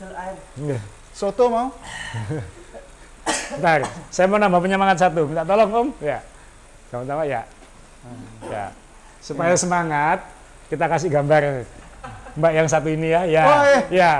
hasil air. Nggih. Soto mau? Bentar, saya mau nambah penyemangat satu. Minta tolong Om. Ya. Sama-sama ya. Ya. Supaya semangat, kita kasih gambar Mbak yang satu ini ya. Ya. Oh, iya. Ya.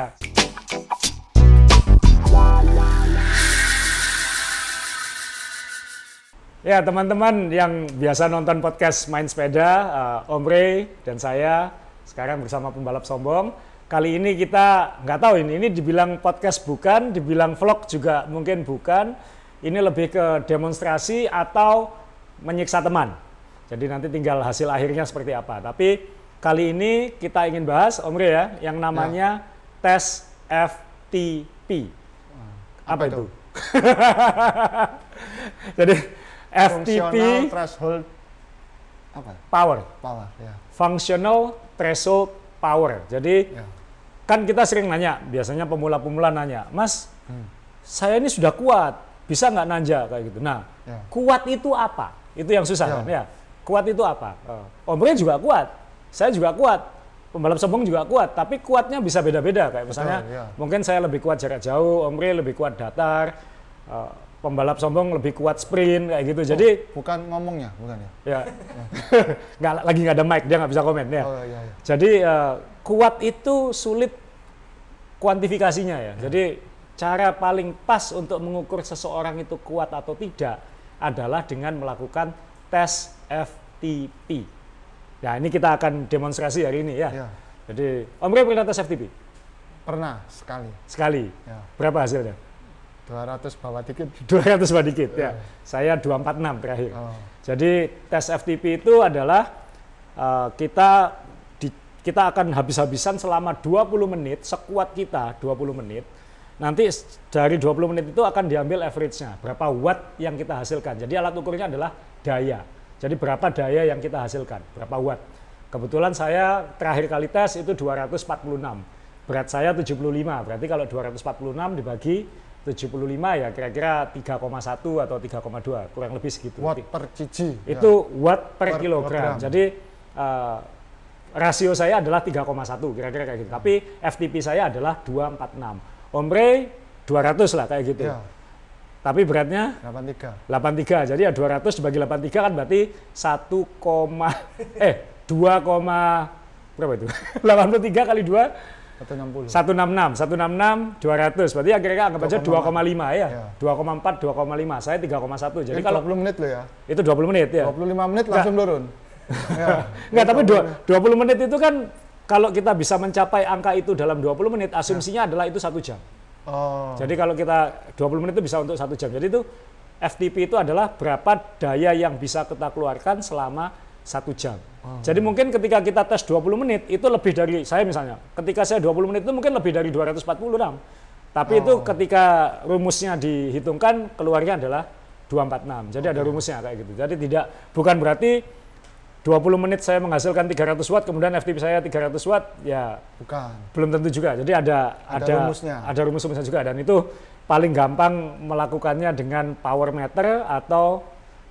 Ya teman-teman yang biasa nonton podcast main sepeda, eh, Om Rey dan saya sekarang bersama pembalap sombong. Kali ini kita nggak tahu ini, ini dibilang podcast bukan, dibilang vlog juga mungkin bukan. Ini lebih ke demonstrasi atau menyiksa teman. Jadi nanti tinggal hasil akhirnya seperti apa. Tapi kali ini kita ingin bahas Om ya, yang namanya tes FTP. Apa, Apa itu? itu? Jadi FTP threshold apa? power, Power ya. functional threshold power. Jadi ya. Kan kita sering nanya, biasanya pemula-pemula nanya, Mas, Hmm. saya ini sudah kuat, bisa nggak nanja kayak gitu. Nah, Ya. kuat itu apa? Itu yang susah Ya. kan ya. Kuat itu apa? Uh, Om Rey juga kuat, saya juga kuat, pembalap sombong juga kuat, tapi kuatnya bisa beda-beda. Kayak misalnya, ya. mungkin saya lebih kuat jarak jauh, Om Rey lebih kuat datar, uh, pembalap sombong lebih kuat sprint kayak gitu. Jadi Bukan ngomongnya, bukan ya? ya nggak lagi nggak ada mic dia nggak bisa komen ya. Oh iya iya. Jadi eh, kuat itu sulit kuantifikasinya ya. Jadi cara paling pas untuk mengukur seseorang itu kuat atau tidak adalah dengan melakukan tes FTP. Nah ini kita akan demonstrasi hari ini ya. Ya. Jadi Om Rey pernah tes FTP Pernah sekali. sekali. Ya. Berapa hasilnya? 200 bawah dikit. 200 bah dikit ya. Saya 246 terakhir. Oh. Jadi tes FTP itu adalah uh, kita kita akan habis-habisan selama 20 menit sekuat kita 20 menit. Nanti dari 20 menit itu akan diambil average-nya, berapa watt yang kita hasilkan. Jadi alat ukurnya adalah daya. Jadi berapa daya yang kita hasilkan, berapa watt. Kebetulan saya terakhir kali tes itu 246. Berat saya 75, berarti kalau 246 dibagi 75 ya kira-kira 3,1 atau 3,2, kurang lebih segitu. Watt per cc. Itu watt per, Per kilogram. kilogram. Jadi eh, rasio saya adalah 3,1 kira-kira kayak gitu. Tapi FTP saya adalah 246. Om Rey 200 lah kayak gitu. Ya. Tapi beratnya 83. 83. Jadi ya 200 dibagi 83 kan berarti 1, koma- eh 2, koma- berapa itu? 83 kali 2 160. 166, 166, 200. Berarti ya kira-kira anggap aja 2,5 ya. Ya. 2,4, 2,5. Saya 3,1. Jadi kalau 20 menit loh ya. itu 20 menit ya. 25 menit langsung turun. ya. Enggak, tapi dua- 20 menit itu kan kalau kita bisa mencapai angka itu dalam 20 menit, asumsinya adalah itu satu jam. Oh. Jadi kalau kita 20 menit itu bisa untuk satu jam. Jadi itu FTP itu adalah berapa daya yang bisa kita keluarkan selama satu jam. Jadi mungkin ketika kita tes 20 menit itu lebih dari saya misalnya. Ketika saya 20 menit itu mungkin lebih dari 246. Tapi itu ketika rumusnya dihitungkan keluarnya adalah 246. Jadi ada rumusnya kayak gitu. Jadi tidak bukan berarti 20 menit saya menghasilkan 300 watt kemudian FTP saya 300 watt ya Bukan. belum tentu juga. Jadi ada Ada rumusnya. ada rumus-rumusnya juga dan itu paling gampang melakukannya dengan power meter atau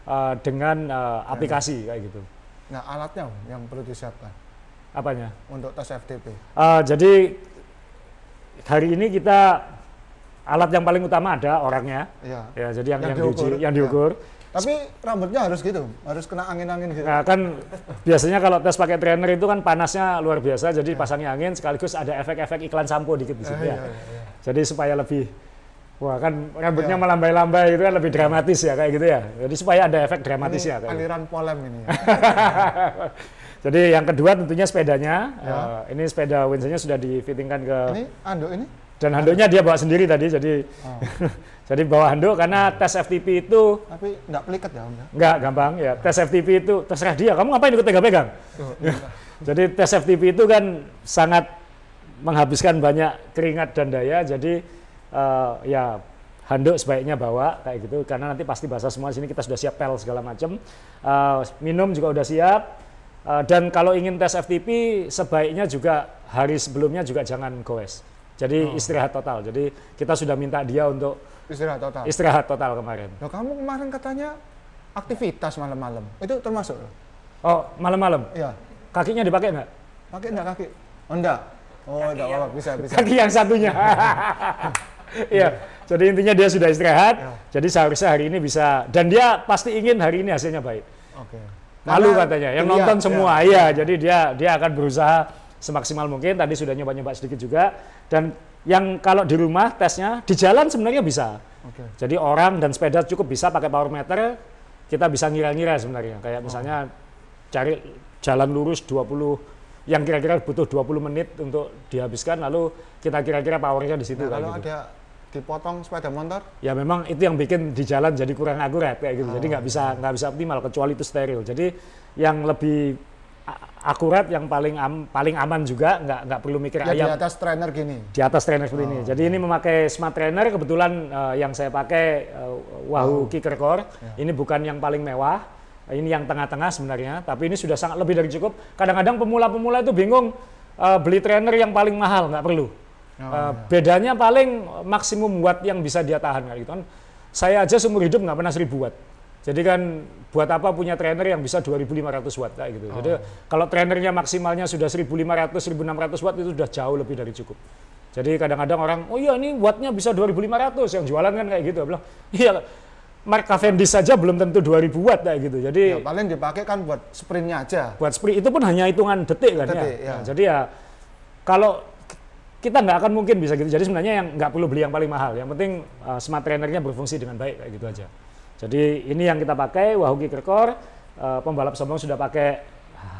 uh, dengan uh, aplikasi kayak gitu. Nah alatnya yang perlu disiapkan Apanya? untuk tes FTP. Uh, jadi hari ini kita alat yang paling utama ada orangnya. Iya. Ya, jadi yang Yang yang, diuji, diukur, yang ya. Tapi rambutnya harus gitu, harus kena angin-angin gitu. Nah, kan biasanya kalau tes pakai trainer itu kan panasnya luar biasa, jadi pasangnya angin sekaligus ada efek-efek iklan sampo dikit di Eh, situ ya. iya, iya, iya. Jadi supaya lebih Wah kan rambutnya Iya. melambai-lambai itu kan lebih dramatis ya kayak gitu ya. Jadi supaya ada efek dramatisnya Ini kayak gitu. aliran polem ini. Ya. Jadi yang kedua tentunya sepedanya. Ya. Eh, ini sepeda Winsonnya sudah difittingkan ke ini anduk ini? dan handuknya dia bawa sendiri tadi. Jadi Oh. jadi bawa handuk karena tes FTP itu Tapi nggak pelikat ya om ya? nggak gampang ya. Tes FTP itu terserah dia. Kamu ngapain ikut pegang-pegang? Jadi tes FTP itu kan sangat menghabiskan banyak keringat dan daya. Jadi eh, ya handuk sebaiknya bawa kayak gitu karena nanti pasti basah semua di sini kita sudah siap pel segala macam. Eh, minum juga udah siap. Eh, dan kalau ingin tes FTP sebaiknya juga hari sebelumnya juga jangan goes. Jadi istirahat total. Jadi kita sudah minta dia untuk istirahat total. istirahat total kemarin. Loh, kamu kemarin katanya aktivitas malam-malam. Itu termasuk? Oh malam-malam Iya. kakinya dipakai nggak? Pakai enggak kaki? Oh enggak. Oh, enggak apa-apa, bisa, bisa. kaki yang satunya. Iya, jadi intinya dia sudah istirahat. Jadi seharusnya hari ini bisa dan dia pasti ingin hari ini hasilnya baik. Oke. Malu Karena katanya. Yang nonton ya. semua, iya. Jadi dia dia akan berusaha semaksimal mungkin. Tadi sudah nyoba-nyoba sedikit juga. Dan yang kalau di rumah tesnya di jalan sebenarnya bisa. Oke. Jadi orang dan sepeda cukup bisa pakai power meter. Kita bisa ngira-ngira sebenarnya. Kayak misalnya cari jalan lurus 20 yang kira-kira butuh 20 menit untuk dihabiskan lalu kita kira-kira powernya di situ Nah, kalau gitu. ada dipotong sepeda motor, Ya memang itu yang bikin di jalan jadi kurang akurat kayak gitu. Jadi nggak bisa nggak bisa optimal kecuali itu steril. Jadi yang lebih akurat yang paling am- paling aman juga nggak nggak perlu mikir ya di ayam atas trainer gini. di atas trainer seperti ini. Jadi ini memakai smart trainer kebetulan eh, yang saya pakai eh, Wahoo Kicker Core. Ini bukan yang paling mewah. Ini yang tengah-tengah sebenarnya, tapi ini sudah sangat lebih dari cukup. Kadang-kadang pemula-pemula itu bingung eh, beli trainer yang paling mahal, nggak perlu. Eh, Bedanya paling maksimum watt yang bisa dia tahan kayak gitu kan. Saya aja seumur hidup nggak pernah 1000 watt. Jadi kan buat apa punya trainer yang bisa 2500 watt kayak gitu. Jadi kalau trainernya maksimalnya sudah 1500 1600 watt itu sudah jauh lebih dari cukup. Jadi kadang-kadang orang, oh iya ini wattnya bisa 2500 yang jualan kan kayak gitu. Bilang, iya Mark Cavendish saja belum tentu 2000 watt kayak gitu. Jadi Ya, paling dipakai kan buat sprintnya aja. buat sprint itu pun hanya hitungan detik kan Detik, ya. ya. Nah, jadi ya kalau kita nggak akan mungkin bisa gitu. Jadi sebenarnya yang nggak perlu beli yang paling mahal. Yang penting uh, smart trainernya berfungsi dengan baik kayak gitu aja. Jadi ini yang kita pakai Wahoo Kicker Core. Uh, pembalap sombong sudah pakai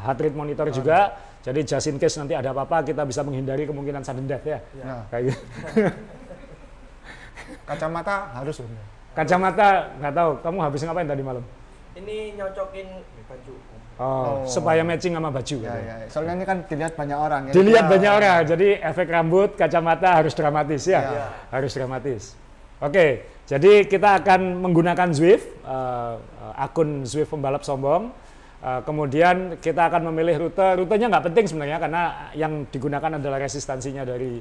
heart rate monitor juga. Jadi just in case nanti ada apa-apa kita bisa menghindari kemungkinan sudden death ya. Nah, Kayak gitu. kacamata harus bener. Kacamata nggak tahu. Kamu habis ngapain tadi malam? Ini nyocokin baju. Oh, Oh. supaya matching sama baju. Ya, gitu. ya. Soalnya ini kan dilihat banyak orang. ya. Dilihat Ya. banyak orang, jadi efek rambut, kacamata harus dramatis ya, Ya. harus dramatis. Oke, jadi kita akan menggunakan Zwift, eh, akun Zwift pembalap sombong. Eh, kemudian kita akan memilih rute, rutenya nggak penting sebenarnya karena yang digunakan adalah resistansinya dari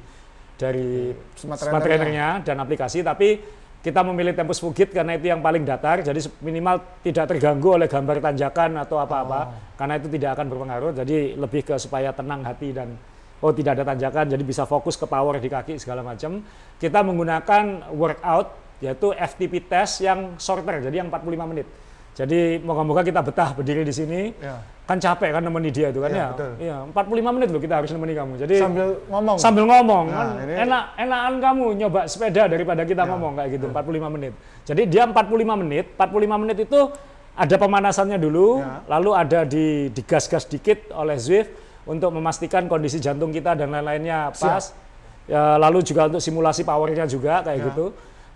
dari Smart smart trainernya. dan aplikasi, tapi kita memilih Tempus Fugit karena itu yang paling datar, jadi minimal tidak terganggu oleh gambar tanjakan atau apa-apa, karena itu tidak akan berpengaruh. Jadi lebih ke supaya tenang hati dan oh tidak ada tanjakan, jadi bisa fokus ke power di kaki segala macam. Kita menggunakan workout yaitu FTP test yang shorter, jadi yang 45 menit. Jadi moga-moga kita betah berdiri di sini. Ya. Kan capek kan nemeni dia itu kan Iya, ya. betul. Iya, 45 menit loh kita harus nemeni kamu. Jadi Sambil ngomong. sambil ngomong Nah, kan ini- enak enakan kamu nyoba sepeda daripada kita Ya, ngomong kayak gitu 45 menit. Jadi dia 45 menit, 45 menit itu ada pemanasannya dulu, Ya. lalu ada di digas-gas dikit oleh Zwift untuk memastikan kondisi jantung kita dan lain-lainnya pas. Ya, lalu juga untuk simulasi powernya juga kayak Ya. gitu.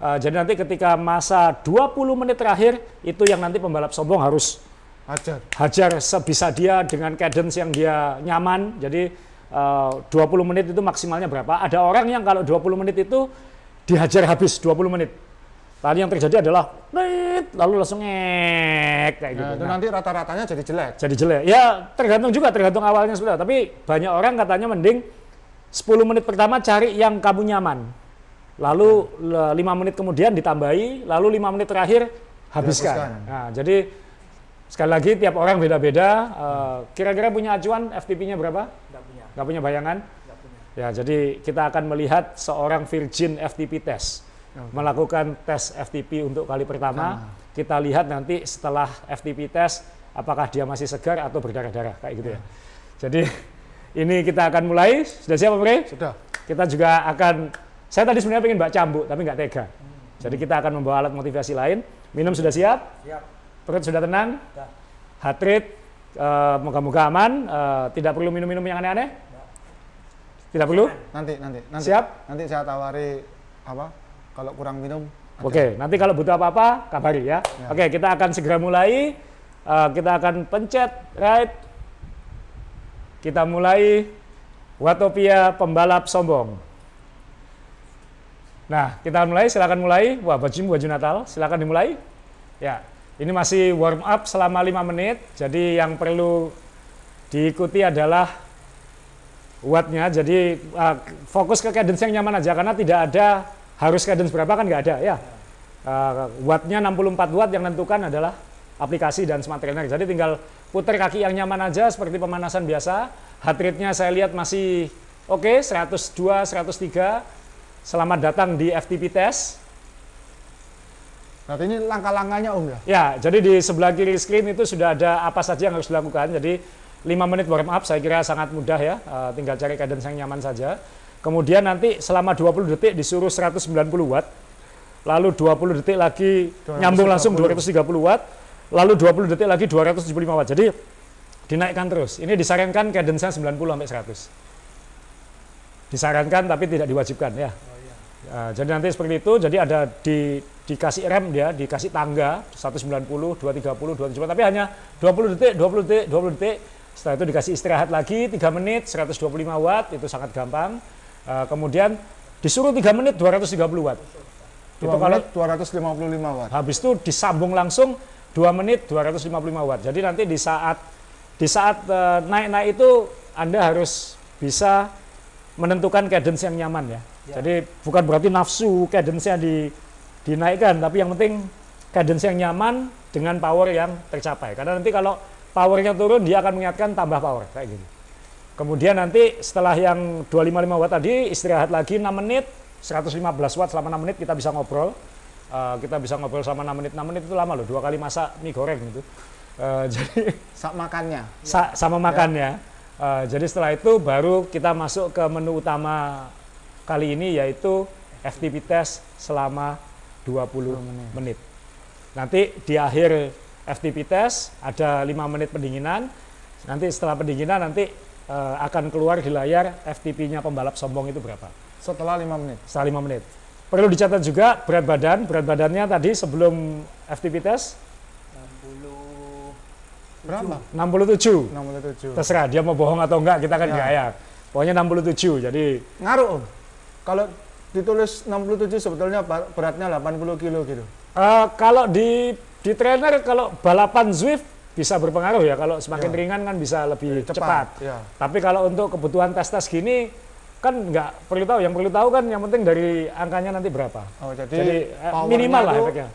Uh, jadi nanti ketika masa 20 menit terakhir itu yang nanti pembalap sombong harus Hajar. hajar sebisa dia dengan cadence yang dia nyaman. Jadi uh, 20 menit itu maksimalnya berapa? Ada orang yang kalau 20 menit itu dihajar habis 20 menit. Tadi yang terjadi adalah lalu langsung ngek kayak gitu. Nah, itu Nah, nanti rata-ratanya jadi jelek. jadi jelek. Ya tergantung juga tergantung awalnya sebenarnya. Tapi banyak orang katanya mending 10 menit pertama cari yang kamu nyaman. Lalu lima menit kemudian ditambahi, lalu lima menit terakhir habiskan. Nah, jadi sekali lagi tiap orang beda-beda. Eh, Kira-kira punya acuan FTP-nya berapa? Nggak punya. Nggak punya bayangan? Nggak punya. Ya, jadi kita akan melihat seorang virgin FTP test. Melakukan tes FTP untuk kali pertama. Kita lihat nanti setelah FTP test apakah dia masih segar atau berdarah-darah kayak gitu ya. Jadi ini kita akan mulai. Sudah siap, Pak Bre? Sudah. Kita juga akan saya tadi sebenarnya pengen mbak cambuk tapi nggak tega. Jadi kita akan membawa alat motivasi lain. Minum sudah siap? Siap. Perut sudah tenang? Dah. Heart rate eh, moga-moga aman. Eh, tidak perlu minum-minum yang aneh-aneh? Tidak perlu? Nanti, nanti, nanti. Siap? Nanti saya tawari apa? Kalau kurang minum. Oke, nanti kalau butuh apa-apa kabari ya. Oke, kita akan segera mulai. Eh, kita akan pencet right. Kita mulai Watopia pembalap sombong. Nah, kita mulai, silakan mulai. Wah, baju baju Natal, silakan dimulai. Ya, ini masih warm up selama 5 menit. Jadi yang perlu diikuti adalah wattnya. Jadi uh, fokus ke cadence yang nyaman aja karena tidak ada harus cadence berapa kan nggak ada ya. Uh, wattnya 64 watt yang menentukan adalah aplikasi dan smart trainer. Jadi tinggal putar kaki yang nyaman aja seperti pemanasan biasa. Heart rate-nya saya lihat masih Oke, 102, 103. Selamat datang di FTP Test. Berarti ini langkah-langkahnya Om ya? Ya, jadi di sebelah kiri screen itu sudah ada apa saja yang harus dilakukan. Jadi 5 menit warm up saya kira sangat mudah ya, eh, tinggal cari cadence yang nyaman saja. Kemudian nanti selama 20 detik disuruh 190 watt, lalu 20 detik lagi 230. nyambung langsung 230 watt, lalu 20 detik lagi 275 watt. Jadi dinaikkan terus. Ini disarankan cadence-nya 90 sampai 100. Disarankan tapi tidak diwajibkan ya. Nah, jadi nanti seperti itu, jadi ada di dikasih rem dia, dikasih tangga 190, 230, 270, tapi hanya 20 detik, 20 detik, 20 detik. Setelah itu dikasih istirahat lagi 3 menit, 125 watt, itu sangat gampang. Eh, kemudian disuruh 3 menit 230 watt. 2 Itu kalau menit 255 watt. habis itu disambung langsung 2 menit 255 watt. Jadi nanti di saat di saat eh, naik-naik itu Anda harus bisa menentukan cadence yang nyaman ya. Ya. Jadi bukan berarti nafsu cadence-nya di dinaikkan, tapi yang penting cadence yang nyaman dengan power yang tercapai. Karena nanti kalau powernya turun dia akan mengingatkan tambah power kayak gitu. Kemudian nanti setelah yang 255 watt tadi istirahat lagi 6 menit 115 watt selama 6 menit kita bisa ngobrol. Eh, kita bisa ngobrol selama 6 menit. 6 menit itu lama loh, dua kali masak mie goreng gitu. Eh, jadi Sak makannya. sa- sama makannya. Eh, jadi setelah itu baru kita masuk ke menu utama kali ini yaitu FTP test selama 20 menit. Nanti di akhir FTP test ada 5 menit pendinginan. Nanti setelah pendinginan nanti eh, akan keluar di layar FTP-nya pembalap sombong itu berapa Setelah 5 menit. setelah 5 menit. Perlu dicatat juga berat badan. Berat badannya tadi sebelum FTP test 60 Berapa? 67. 67. Terserah dia mau bohong atau enggak kita kan Ya. nggak ya. Pokoknya 67. Jadi Ngaruh Om. Kalau ditulis 67 sebetulnya beratnya 80 kilo gitu. eh, kalau di di trainer kalau balapan Zwift bisa berpengaruh ya. Kalau semakin Ya. ringan kan bisa lebih cepat. Ya. Tapi kalau untuk kebutuhan tes-tes gini kan nggak perlu tahu. Yang perlu tahu kan yang penting dari angkanya nanti berapa. Oh, jadi, Jadi eh, minimal lah efeknya.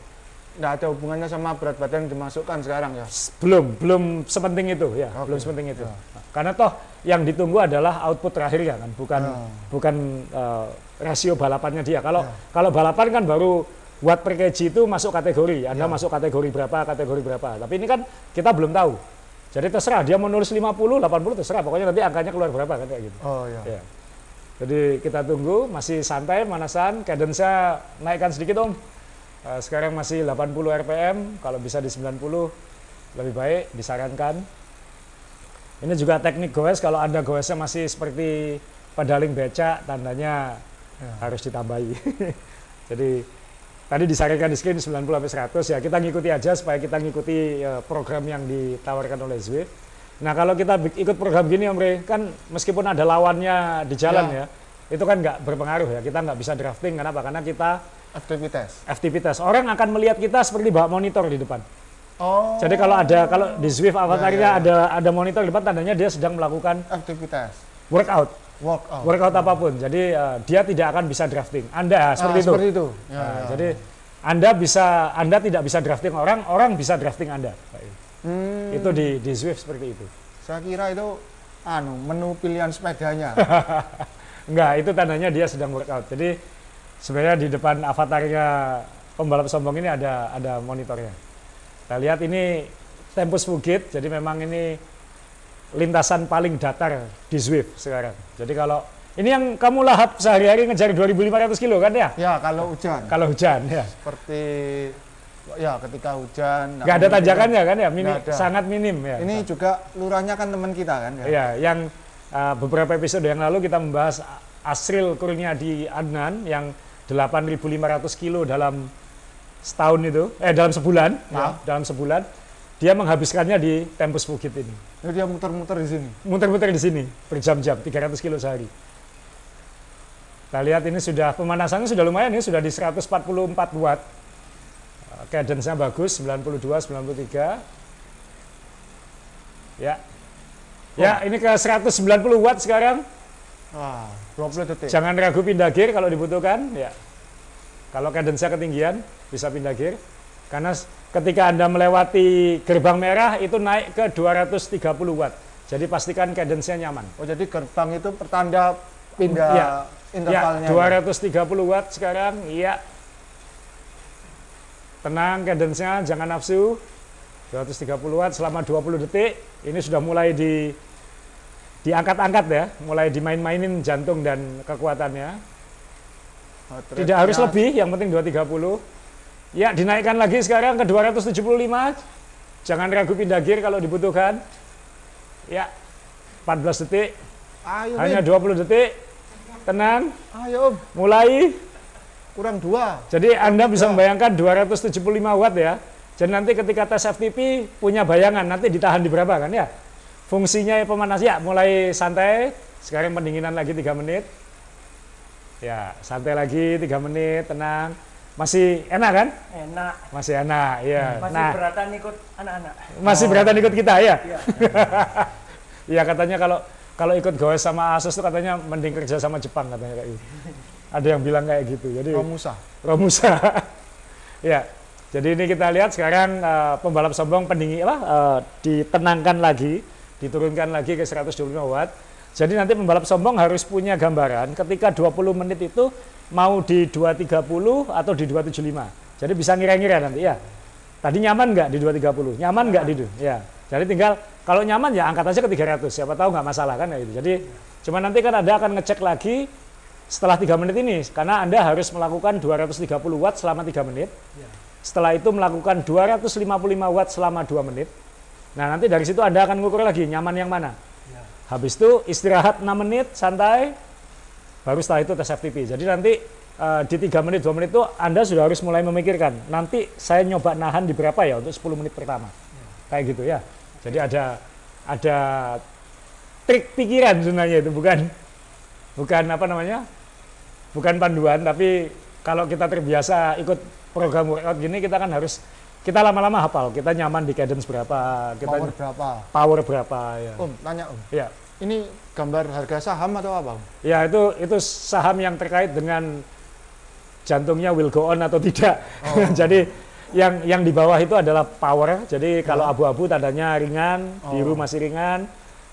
nggak ada hubungannya sama berat badan yang dimasukkan sekarang ya. Belum, belum sepenting itu ya, Oke. belum sepenting itu. Ya. Karena toh yang ditunggu adalah output terakhirnya kan, bukan Ya. bukan eh, rasio balapannya dia. Kalau Ya. kalau balapan kan baru watt per kg itu masuk kategori, Anda Ya. masuk kategori berapa, kategori berapa. Tapi ini kan kita belum tahu. Jadi terserah dia mau nulis 50, 80 terserah, pokoknya nanti angkanya keluar berapa kan kayak gitu. Oh ya. Ya. Jadi kita tunggu, masih santai, manasan, cadence-nya naikkan sedikit om. Eh, sekarang masih 80 RPM, kalau bisa di 90 lebih baik, disarankan. Ini juga teknik goes, kalau Anda goesnya masih seperti pedaling becak, tandanya Ya. harus ditambahi. Jadi tadi disarankan di screen 90 sampai 100 ya, kita ngikuti aja supaya kita ngikuti eh, program yang ditawarkan oleh Zwift. Nah kalau kita ikut program gini Om Rey, kan meskipun ada lawannya di jalan ya, itu kan nggak berpengaruh ya, kita nggak bisa drafting, kenapa? Karena kita Aktivitas. FTP test, orang akan melihat kita seperti bawa monitor di depan. Oh. Jadi kalau ada, kalau di Zwift avatarnya ya, ya. ada ada monitor di depan, tandanya dia sedang melakukan aktivitas. workout, Workout. workout apa pun. Jadi eh, dia tidak akan bisa drafting. Anda Ah, seperti itu. Seperti itu. Ya, Nah, ya. Jadi Anda bisa, Anda tidak bisa drafting orang, orang bisa drafting Anda. Hmm, Itu di di Zwift seperti itu. saya kira itu anu menu pilihan sepedanya. Enggak, itu tandanya dia sedang workout. Jadi sebenarnya di depan avatarnya pembalap sombong ini ada ada monitornya. Kita lihat ini Tempus Fugit, jadi memang ini lintasan paling datar di Zwift sekarang. Jadi kalau ini yang kamu lahap sehari-hari ngejar 2.500 kilo kan ya? ya kalau hujan. Kalau hujan ya. Seperti ya ketika hujan. Nggak ada tanjakannya kan ya? Minim, ada. sangat minim ya. Ini juga lurahnya kan teman kita kan ya. Iya, yang uh, beberapa episode yang lalu kita membahas Asril Kurniadi Adnan yang 8.500 kilo dalam setahun itu, eh dalam sebulan, Ya. maaf, dalam sebulan, dia menghabiskannya di Tempus Bukit ini. Ini dia muter-muter di sini. Muter-muter di sini berjam-jam, 300 kilo sehari. Kita lihat ini sudah pemanasannya sudah lumayan, ini sudah di 144 watt. Cadence-nya bagus, 92, 93. Ya. Ya, ini ke 190 watt sekarang. Wah, 20 detik. Jangan ragu pindah gear kalau dibutuhkan, ya. Kalau cadence-nya ketinggian, bisa pindah gear. Karena ketika Anda melewati gerbang merah, itu naik ke 230 watt. Jadi pastikan cadence-nya nyaman. Oh jadi gerbang itu pertanda pindah Ya. intervalnya. Ya, 230 watt sekarang. Iya. Tenang cadence-nya, jangan nafsu. 230 watt selama 20 detik. Ini sudah mulai di diangkat-angkat ya, mulai dimain-mainin jantung dan kekuatannya. Tidak harus lebih, yang penting 230. Ya, dinaikkan lagi sekarang ke 275. Jangan ragu pindah gear kalau dibutuhkan. Ya, 14 detik, Ayo, hanya Min. 20 detik. Tenang, Ayo, Om. mulai. kurang dua. Jadi Anda bisa Ya. membayangkan 275 watt ya. Jadi nanti ketika tes FTP punya bayangan nanti ditahan di berapa kan ya? Fungsinya pemanas ya mulai santai. Sekarang pendinginan lagi 3 menit. Ya, santai lagi 3 menit, tenang. Masih enak kan? Enak. Masih enak, ya. Masih Nah, beratan ikut anak-anak. masih beratan ikut kita ya? Iya. Iya katanya kalau kalau ikut goes sama Asus itu katanya mending kerja sama Jepang katanya kayak gitu. Ada yang bilang kayak gitu. Jadi Romusa. Romusa. ya. Jadi ini kita lihat sekarang eh, pembalap sombong pendingin apa eh, ditenangkan lagi, diturunkan lagi ke 125 watt. Jadi nanti pembalap sombong harus punya gambaran ketika 20 menit itu mau di 230 atau di 275. Jadi bisa ngira-ngira nanti ya. Tadi nyaman nggak di 230? Nyaman nggak di itu? Ya. Jadi tinggal kalau nyaman ya angkat aja ke 300. Siapa tahu nggak masalah kan ya gitu. Jadi cuma nanti kan Anda akan ngecek lagi setelah 3 menit ini karena Anda harus melakukan 230 watt selama 3 menit. Setelah itu melakukan 255 watt selama 2 menit. Nah, nanti dari situ Anda akan ngukur lagi nyaman yang mana. Habis itu istirahat 6 menit santai baru setelah itu tes FTP. Jadi nanti eh, di 3 menit 2 menit itu Anda sudah harus mulai memikirkan nanti saya nyoba nahan di berapa ya untuk 10 menit pertama. Kayak gitu ya. Jadi ada ada trik pikiran sebenarnya itu bukan bukan apa namanya? Bukan panduan tapi kalau kita terbiasa ikut program workout gini kita kan harus kita lama-lama hafal, kita nyaman di cadence berapa, kita Power berapa? power berapa ya. Om, tanya Om. Ya. Ini gambar harga saham atau apa Om? Ya itu itu saham yang terkait dengan jantungnya will go on atau tidak. Oh. Jadi yang yang di bawah itu adalah power. Jadi kalau abu-abu tandanya ringan, Oh. biru masih ringan,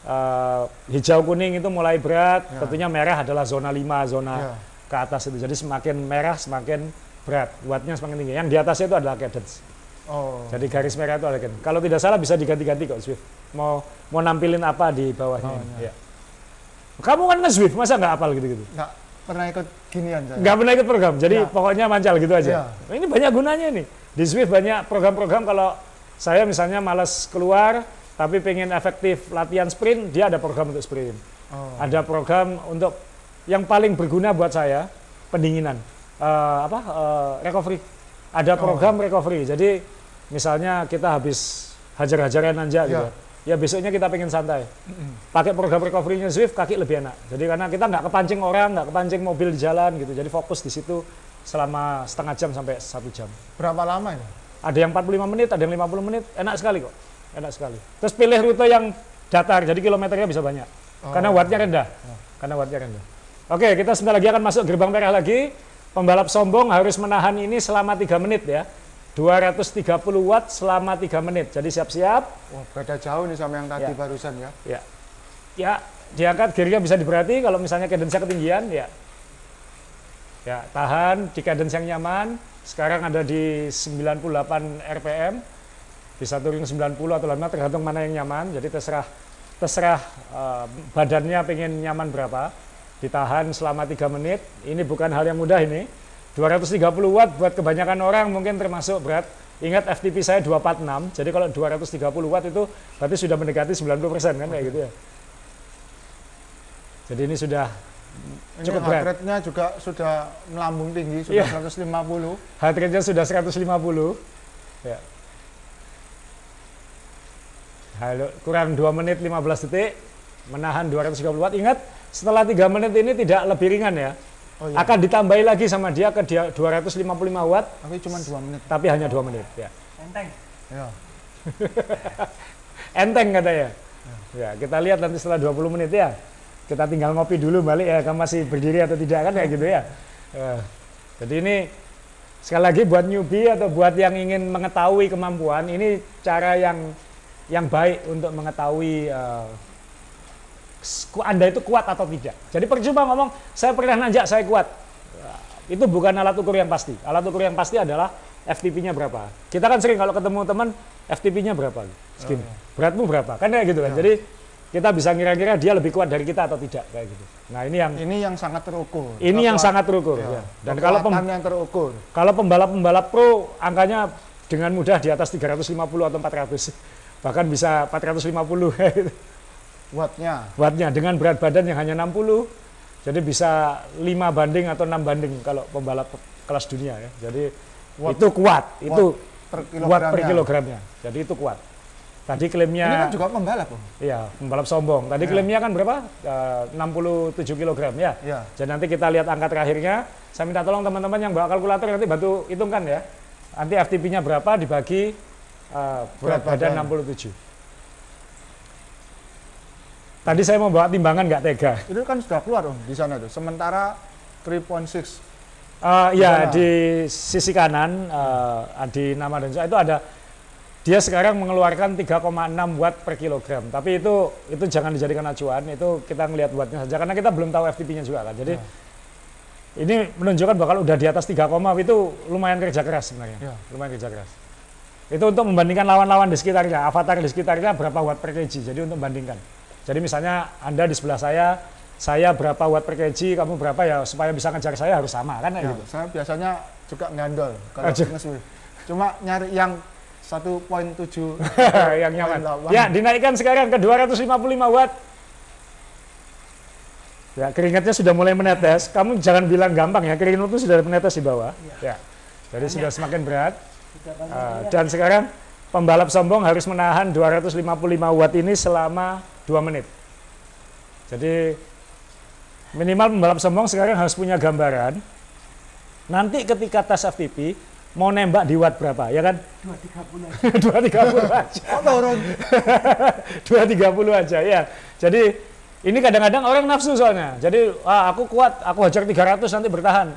eh, hijau kuning itu mulai berat. Ya. Tentunya merah adalah zona 5, zona Ya. ke atas itu. Jadi semakin merah semakin berat, wattnya semakin tinggi. Yang di atasnya itu adalah cadence. Oh. Jadi garis merah itu cadence. Kalau tidak salah bisa diganti-ganti kok Swift. Mau mau nampilin apa di bawahnya? Oh, ya. Kamu kan nge-Swift, masa nggak hafal gitu-gitu? nggak pernah ikut ginian saya. nggak pernah ikut program jadi Ya. pokoknya mancal gitu aja Ya. ini banyak gunanya nih di Swift banyak program-program kalau saya misalnya malas keluar tapi pengen efektif latihan sprint dia ada program untuk sprint Oh. ada program untuk yang paling berguna buat saya pendinginan Eh, apa eh, recovery ada Oh. program recovery jadi misalnya kita habis hajar-hajaran aja gitu ya besoknya kita pengen santai pakai program recovery-nya Swift kaki lebih enak. Jadi karena kita nggak kepancing orang, nggak kepancing mobil di jalan gitu. Jadi fokus di situ selama setengah jam sampai satu jam. Berapa lama ini? Ada yang 45 menit, ada yang 50 menit, enak sekali kok. Enak sekali. Terus pilih rute yang datar, jadi kilometernya bisa banyak. Oh. Karena wattnya rendah. Karena wattnya rendah. Oke, kita sebentar lagi akan masuk gerbang merah lagi. Pembalap sombong harus menahan ini selama 3 menit ya. 230 watt selama 3 menit. Jadi siap-siap. Wah, beda jauh nih sama yang tadi Ya. barusan ya. Ya. Ya, diangkat gearnya bisa diperhati kalau misalnya cadence ketinggian ya. Ya, tahan di cadence yang nyaman. Sekarang ada di 98 RPM. Bisa turun 90 atau lama tergantung mana yang nyaman. Jadi terserah terserah eh, badannya pengen nyaman berapa. Ditahan selama 3 menit. Ini bukan hal yang mudah ini. 230 watt buat kebanyakan orang mungkin termasuk berat. Ingat FTP saya 246, jadi kalau 230 watt itu berarti sudah mendekati 90% kan kayak gitu ya. Jadi ini sudah Ini Cukup heart berat. rate-nya juga sudah melambung tinggi, sudah Iya. 150. heart rate-nya sudah 150. Ya. Halo, kurang 2 menit 15 detik, menahan 230 watt. Ingat, setelah 3 menit ini tidak lebih ringan ya. Oh iya, Akan ditambahi lagi sama dia ke dia 255 watt, tapi cuma 2 menit. tapi hanya 2 menit. Ya. Enteng. Ya. Enteng katanya. Ya, kita lihat nanti setelah 20 menit ya. Kita tinggal ngopi dulu balik ya, kamu masih berdiri atau tidak kan kayak gitu ya. Ya. Jadi ini sekali lagi buat newbie atau buat yang ingin mengetahui kemampuan, ini cara yang yang baik untuk mengetahui eh, ku- Anda itu kuat atau tidak. Jadi percuma ngomong saya pernah nanjak saya kuat. Itu bukan alat ukur yang pasti. Alat ukur yang pasti adalah FTP-nya berapa. Kita kan sering kalau ketemu teman FTP-nya berapa? Segini. Beratmu berapa? Kan kayak gitu kan. Jadi kita bisa kira-kira dia lebih kuat dari kita atau tidak kayak gitu. Nah, ini yang Ini yang sangat terukur. ini yang Kekuat- sangat terukur ya. ya. Dan kalau pem- yang terukur. kalau pembalap-pembalap pro angkanya dengan mudah di atas 350 atau 400. Bahkan bisa 450 gitu. Wattnya. wattnya dengan berat badan yang hanya 60. Jadi bisa 5 banding atau 6 banding kalau pembalap kelas dunia ya. Jadi Watt- itu kuat, itu per watt per kilogramnya. Jadi itu kuat. Tadi Ini klaimnya kan juga pembalap, Om. Iya, pembalap sombong. Tadi Ya. klaimnya kan berapa? Eh, 67 kg ya. Ya. Jadi nanti kita lihat angka terakhirnya. Saya minta tolong teman-teman yang bawa kalkulator nanti bantu hitungkan ya. Nanti FTP-nya berapa dibagi eh, berat, Berat badan badan. 67. Tadi saya mau bawa timbangan nggak tega. Itu kan sudah keluar, Om, di sana tuh. Sementara 3.6. Eh, ya Di sisi kanan eh, di nama dan itu ada dia sekarang mengeluarkan 3,6 watt per kilogram. Tapi itu itu jangan dijadikan acuan. Itu kita ngelihat wattnya saja karena kita belum tahu FTP-nya juga kan. Jadi ini menunjukkan bahwa kalau udah di atas 3, itu lumayan kerja keras sebenarnya. Ya. Lumayan kerja keras. Itu untuk membandingkan lawan-lawan di sekitarnya, avatar di sekitarnya berapa watt per kg. Jadi untuk membandingkan. Jadi misalnya Anda di sebelah saya, saya berapa watt per kg, kamu berapa ya supaya bisa ngejar saya harus sama kan Ya, gitu. saya biasanya juga ngandol kalau nge-Swift. Cuma nyari yang 1.7 yang nyaman. 1.8. Ya, dinaikkan sekarang ke 255 watt. Ya, keringatnya sudah mulai menetes. Kamu jangan bilang gampang ya, keringat itu sudah menetes di bawah. Ya. Jadi sudah semakin berat. Ah, dan sekarang pembalap sombong harus menahan 255 watt ini selama 2 menit. Jadi minimal pembalap sombong sekarang harus punya gambaran. Nanti ketika tes FTP mau nembak di watt berapa, ya kan? 230 aja. Oh, turun. 230 aja ya. Jadi ini kadang-kadang orang nafsu soalnya. Jadi ah, aku kuat, aku hajar 300 nanti bertahan.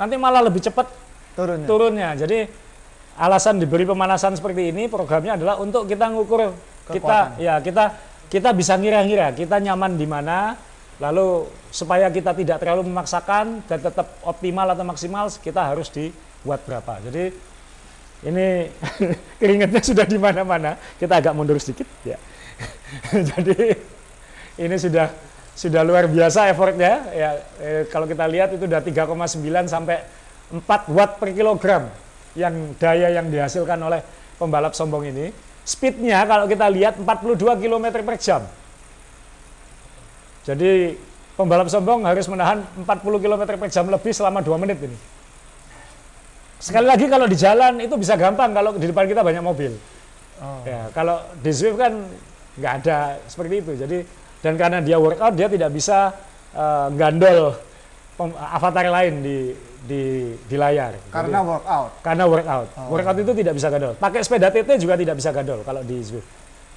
Nanti malah lebih cepat Turunnya. turunnya. Jadi alasan diberi pemanasan seperti ini programnya adalah untuk kita ngukur kita Kekuatan. ya kita kita bisa ngira-ngira kita nyaman di mana lalu supaya kita tidak terlalu memaksakan dan tetap optimal atau maksimal kita harus dibuat berapa. Jadi ini keringatnya sudah di mana-mana. Kita agak mundur sedikit ya. Jadi ini sudah sudah luar biasa effortnya ya eh, kalau kita lihat itu udah 3,9 sampai 4 watt per kilogram yang daya yang dihasilkan oleh pembalap sombong ini speednya kalau kita lihat 42 km per jam jadi pembalap sombong harus menahan 40 km per jam lebih selama 2 menit ini sekali lagi kalau di jalan itu bisa gampang kalau di depan kita banyak mobil Oh. Ya, kalau di Zwift kan nggak ada seperti itu. Jadi dan karena dia workout dia tidak bisa eh, gandol avatar lain di di di layar. Karena Jadi, workout. karena workout. Oh. Workout itu tidak bisa gandol. Pakai sepeda TT juga tidak bisa gandol kalau di Zwift.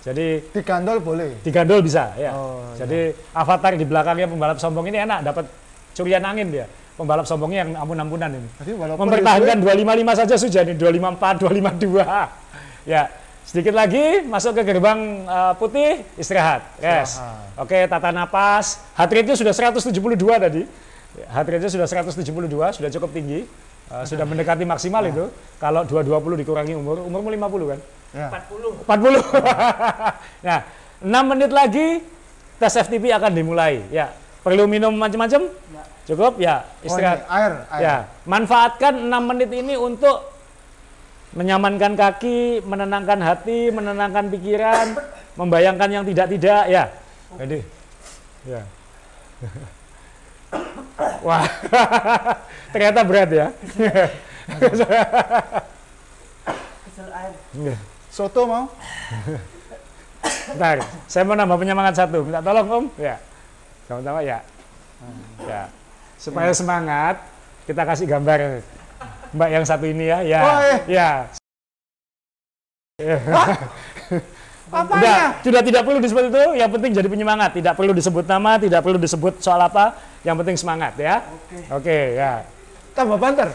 Jadi Digandol boleh. digandol bisa ya. Oh, Jadi avatar di belakangnya pembalap sombong ini enak dapat curian angin dia. Pembalap sombongnya yang ampun-ampunan ini. Jadi Mempertahankan di 255 saja sudah nih 254, 252. Ya, sedikit lagi masuk ke gerbang eh, putih istirahat. Yes. Oke, tata napas. Heart rate-nya sudah 172 tadi. Heart rate-nya sudah 172, sudah cukup tinggi. Eh, sudah mendekati maksimal itu. Kalau 220 dikurangi umur, umurmu 50 kan? Ya. 40. 40. nah, 6 menit lagi tes FTP akan dimulai. Ya, perlu minum macam-macam? Cukup? Ya, Oh, istirahat. air, air. Ya, manfaatkan 6 menit ini untuk menyamankan kaki, menenangkan hati, menenangkan pikiran, membayangkan yang tidak-tidak, ya. Jadi, ya. Wah, ternyata berat ya. Kesel air. Soto mau? Bentar, saya mau nambah penyemangat satu. Minta tolong om. Ya, sama-sama ya. Ya, supaya semangat, kita kasih gambar Mbak yang satu ini ya. Ya, Oh, eh. ya. Apanya? Udah, sudah tidak perlu disebut itu, yang penting jadi penyemangat. Tidak perlu disebut nama, tidak perlu disebut soal apa, yang penting semangat ya. Oke. Oke, ya. Tambah banter.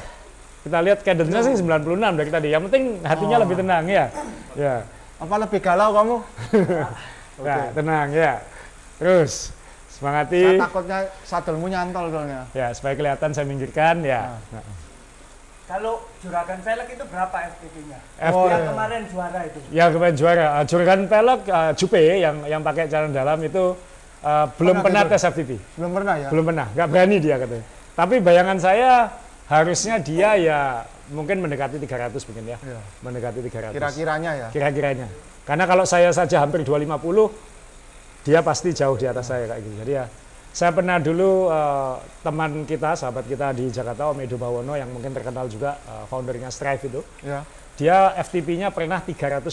Kita lihat cadence-nya sih 96 dari tadi. Yang penting hatinya Oh. lebih tenang ya. Ya. Apa lebih galau kamu? Ya, tenang ya. Terus semangati. Saya takutnya sadelmu nyantol soalnya. Ya, supaya kelihatan saya minggirkan ya. Nah, Kalau juragan velg itu berapa FTP-nya? FTP. Oh, yang kemarin juara itu. Ya kemarin juara. Uh, juragan pelek uh, Jupe yang yang pakai jalan dalam itu uh, belum pernah Pernah tes FTP. Belum pernah ya? Belum pernah, nggak berani dia katanya. Tapi bayangan saya harusnya dia ya mungkin mendekati 300 mungkin ya. Iya. Mendekati 300. Kira-kiranya ya. Kira-kiranya. Karena kalau saya saja hampir 250, dia pasti jauh di atas saya kayak gitu. Jadi ya saya pernah dulu eh, teman kita, sahabat kita di Jakarta, Om Edo Bawono yang mungkin terkenal juga eh, foundernya Strive itu. Ya. Dia FTP-nya pernah 380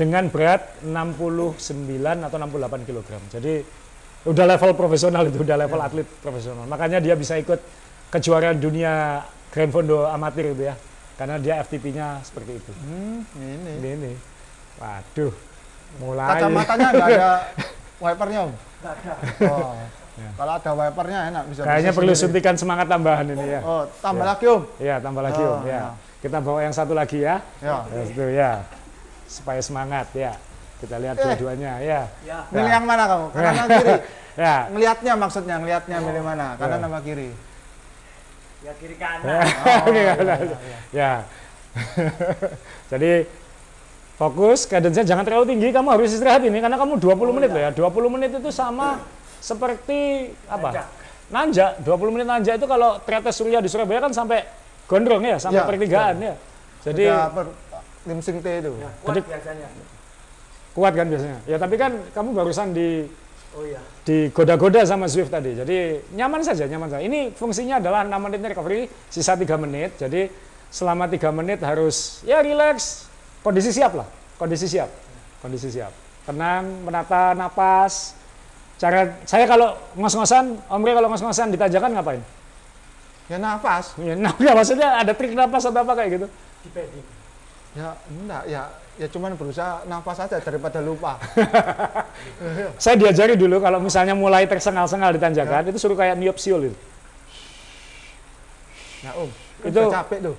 dengan berat 69 atau 68 kg. Jadi udah level profesional itu, udah level atlet profesional. Makanya dia bisa ikut kejuaraan dunia Grand Fondo amatir itu ya. Karena dia FTP-nya seperti itu. Hmm, ini. Ini ini. Waduh. Mulai. Kacamatanya nggak ada wipernya om. Nggak ada. Oh. Ya. Kalau ada wipernya enak bisa. Kayaknya bisa perlu sendiri. suntikan semangat tambahan ini ya. Oh, tambah Ya. lagi om. Iya, tambah lagi Oh, Om ya. ya. Kita bawa yang satu lagi ya. Ya. Ya, itu ya. Supaya semangat ya. Kita lihat Eh. dua-duanya ya. Ya. Milih yang mana kamu? Kanan atau kiri? Ya. Ngelihatnya maksudnya, ngelihatnya milih mana? Kanan Ya. apa kiri? Ya kiri kanan. Oh, Iya, iya, iya. iya. Ya. Jadi fokus, cadence jangan terlalu tinggi, kamu harus istirahat ini karena kamu 20 menit loh ya. 20 menit itu sama seperti apa? Nanjak. 20 menit nanjak itu kalau Tretes Surya di Surabaya kan sampai gondrong ya, sampai Ya, pertigaan ya. Jadi Sudah? Lim Sing T itu. Ya, kuat Jadi- biasanya. kuat kan biasanya. Ya tapi kan kamu barusan di Oh iya. digoda-goda sama Swift tadi. Jadi nyaman saja, nyaman saja. Ini fungsinya adalah 6 menit recovery, sisa 3 menit. Jadi selama 3 menit harus ya relax, kondisi siap lah, kondisi siap, kondisi siap. Tenang, menata napas. Cara saya kalau ngos-ngosan, Omri kalau ngos-ngosan di tanjakan ngapain? Ya nafas. Ya, nah, ya, maksudnya ada trik napas atau apa kayak gitu? Di padding. Ya enggak, ya ya cuman berusaha nafas aja daripada lupa. Saya diajari dulu kalau misalnya mulai tersengal-sengal di tanjakan, itu suruh kayak niup siul itu. Ya om, Itu- capek tuh.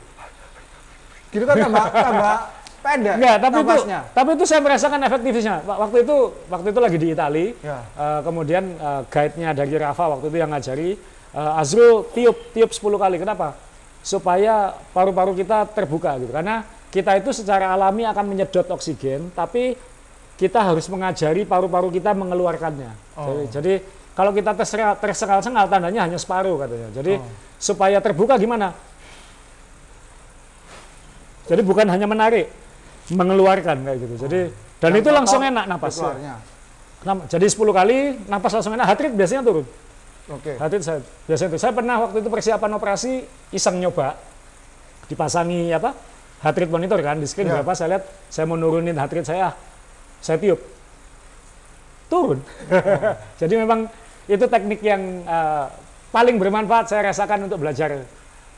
Gitu kan tambah tambah pendek Enggak, tapi itu tapi itu saya merasakan efektifnya. Wa- Waktu itu waktu itu lagi di Itali, Ya. eh, kemudian eh, guide-nya dari Rafa waktu itu yang ngajari eh, Azrul tiup tiup 10 kali. Kenapa? Supaya paru-paru kita terbuka gitu. Karena kita itu secara alami akan menyedot oksigen, tapi kita harus mengajari paru-paru kita mengeluarkannya. Oh. Jadi, jadi kalau kita tersengal- tersengal-sengal tandanya hanya separuh katanya. Jadi Oh. supaya terbuka gimana? Jadi bukan hanya menarik, mengeluarkan kayak gitu. Jadi dan Yang itu langsung enak napas. Jadi 10 kali napas langsung enak, heart rate biasanya turun. Oke. Heart rate saya biasanya turun. Saya pernah waktu itu persiapan operasi iseng nyoba dipasangi apa? Heart rate monitor kan di screen Ya. berapa saya lihat saya mau nurunin heart rate saya saya tiup. Turun. Jadi memang itu teknik yang eh, paling bermanfaat saya rasakan untuk belajar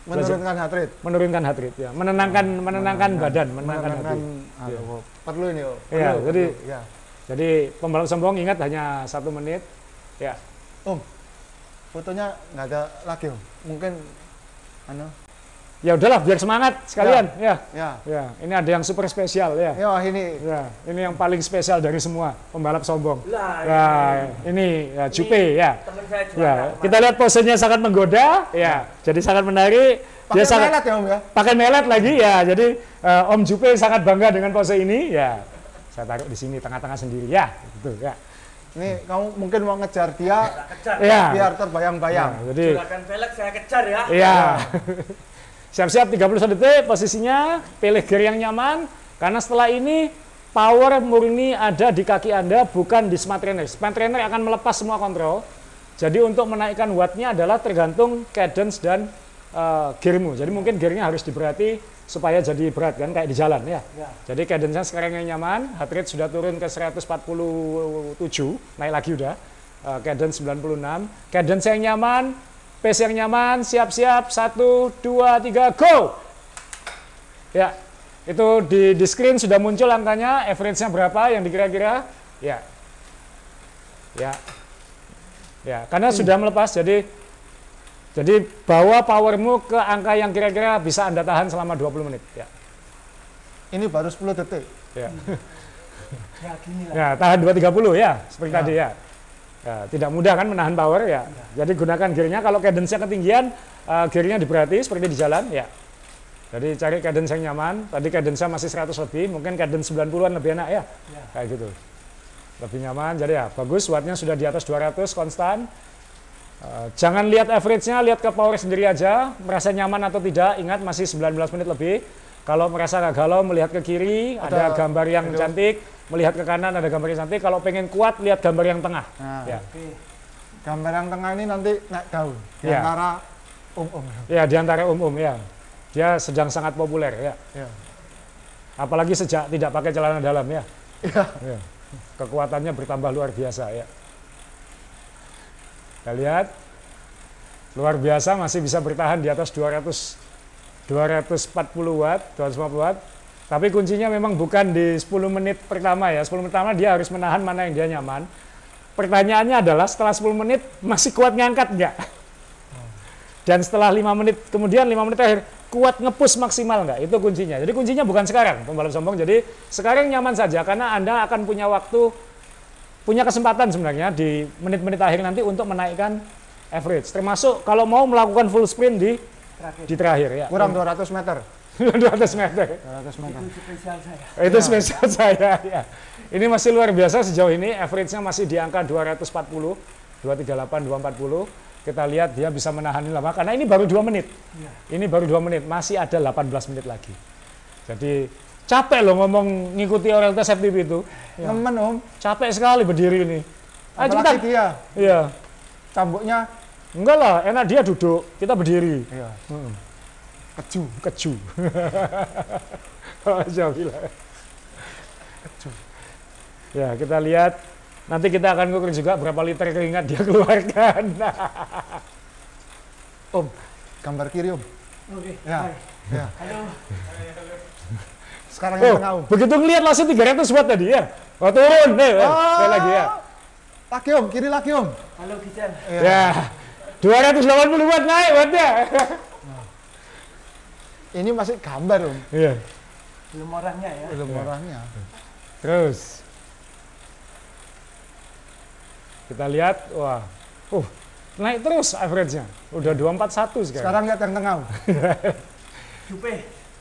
Menurunkan heart rate. menurunkan heart rate ya, menenangkan menenangkan badan, menenangkan Menenangkan hati. oh, perlu ini oh. Iya, Perlu, jadi- perlu, ya. Jadi pembalap sombong ingat hanya satu menit. Ya, Om, fotonya nggak ada lagi om. Mungkin anu ya udahlah biar semangat sekalian. Ya, ya. ya. Ini ada yang super spesial ya. Ya ini Ya, ini yang paling spesial dari semua pembalap sombong. Lah, Ya, ini ya, Jupe ya. teman saya. Ya, kita lihat posenya sangat menggoda. Ya, jadi sangat menarik. pakai Dia sangat melet ya om ya. pakai melet lagi ya. Jadi eh, Om Jupe sangat bangga dengan pose ini. Ya, saya taruh di sini tengah-tengah sendiri ya. Gitu ya. Ini kamu mungkin mau ngejar dia kejar. Ya. biar terbayang-bayang. Nah, jadi Juragan velg saya kejar ya. Iya. Siap-siap 31 detik posisinya, pilih gear yang nyaman karena setelah ini power murni ada di kaki Anda bukan di smart trainer. Smart trainer akan melepas semua kontrol. Jadi untuk menaikkan wattnya adalah tergantung cadence dan eh, gearmu. Jadi mungkin gearnya harus diberati supaya jadi berat kan kayak di jalan ya. Ya. Jadi cadence-nya sekarang yang nyaman, heart rate sudah turun ke 147, naik lagi udah. Uh, cadence 96, cadence yang nyaman, pace yang nyaman, siap-siap, 1, 2, 3, go! Ya, itu di, di screen sudah muncul angkanya, average-nya berapa yang dikira-kira? Ya, ya, ya, karena sudah melepas, jadi jadi bawa powermu ke angka yang kira-kira bisa Anda tahan selama 20 menit. Ya, Ini baru 10 detik. ya. Ya gini lah. Ya, tahan 230 ya, seperti Ya. tadi ya. Ya, tidak mudah kan menahan power ya. Jadi gunakan gearnya kalau cadence-nya ketinggian, uh, gearnya diberati seperti di jalan ya. Jadi cari cadence yang nyaman. Tadi cadence masih 100 lebih, mungkin cadence 90-an lebih enak ya. Ya. Kayak gitu. Lebih nyaman. Jadi ya bagus wattnya sudah di atas 200 konstan. Uh, jangan lihat average-nya, lihat ke power sendiri aja, merasa nyaman atau tidak. Ingat masih 19 menit lebih. Kalau merasa nggak galau, melihat ke kiri, ada, Ada gambar yang itu. cantik. Melihat ke kanan, ada gambar yang cantik. Kalau pengen kuat, lihat gambar yang tengah. Nah, Ya. Gambar yang tengah ini nanti naik daun di Ya. antara um-um. Ya, di antara umum ya. Dia sedang sangat populer ya. Ya. Apalagi sejak tidak pakai celana dalam ya. Iya. Ya. Kekuatannya bertambah luar biasa ya. Kita lihat luar biasa masih bisa bertahan di atas 200 240 watt, 250 watt. Tapi kuncinya memang bukan di 10 menit pertama ya. 10 menit pertama dia harus menahan mana yang dia nyaman. Pertanyaannya adalah setelah 10 menit masih kuat ngangkat nggak? Dan setelah 5 menit kemudian 5 menit terakhir kuat ngepus maksimal nggak? Itu kuncinya. Jadi kuncinya bukan sekarang pembalap sombong. Jadi sekarang nyaman saja karena Anda akan punya waktu punya kesempatan sebenarnya di menit-menit akhir nanti untuk menaikkan average. Termasuk kalau mau melakukan full sprint di Terakhir. di terakhir ya. Kurang 200 meter. 200 meter. 200 meter. Itu spesial saya. Itu spesial saya ya. Ini masih luar biasa sejauh ini average-nya masih di angka 240, 238, 240. Kita lihat dia bisa menahan ini lama karena ini baru 2 menit. Iya. Ini baru 2 menit, masih ada 18 menit lagi. Jadi capek loh ngomong ngikuti orang tes FTP itu. Nemen om. Capek sekali berdiri ini. Ayo cepetan. Dia Iya. cambuknya. Enggak lah, enak dia duduk, kita berdiri. Iya. Hmm. Keju. Keju. Alhamdulillah. Keju. Ya, kita lihat nanti kita akan ngukur juga berapa liter keringat dia keluarkan. Om. Gambar kiri om. Oke. Ya. Hai. Ya. Halo. Sekarang yang oh, tengah om. begitu ngelihat langsung 300 watt tadi ya. Oh, turun nih, eh, sekali lagi ya. Lagi om, kiri lagi om. Halo Gijan. Ya. 280 watt naik wattnya. Ini masih gambar om. Iya. Belum orangnya ya. Belum Ya. orangnya. Terus kita lihat, wah, uh, naik terus average-nya. Udah 241 sekarang. Sekarang lihat yang tengah. Jupe.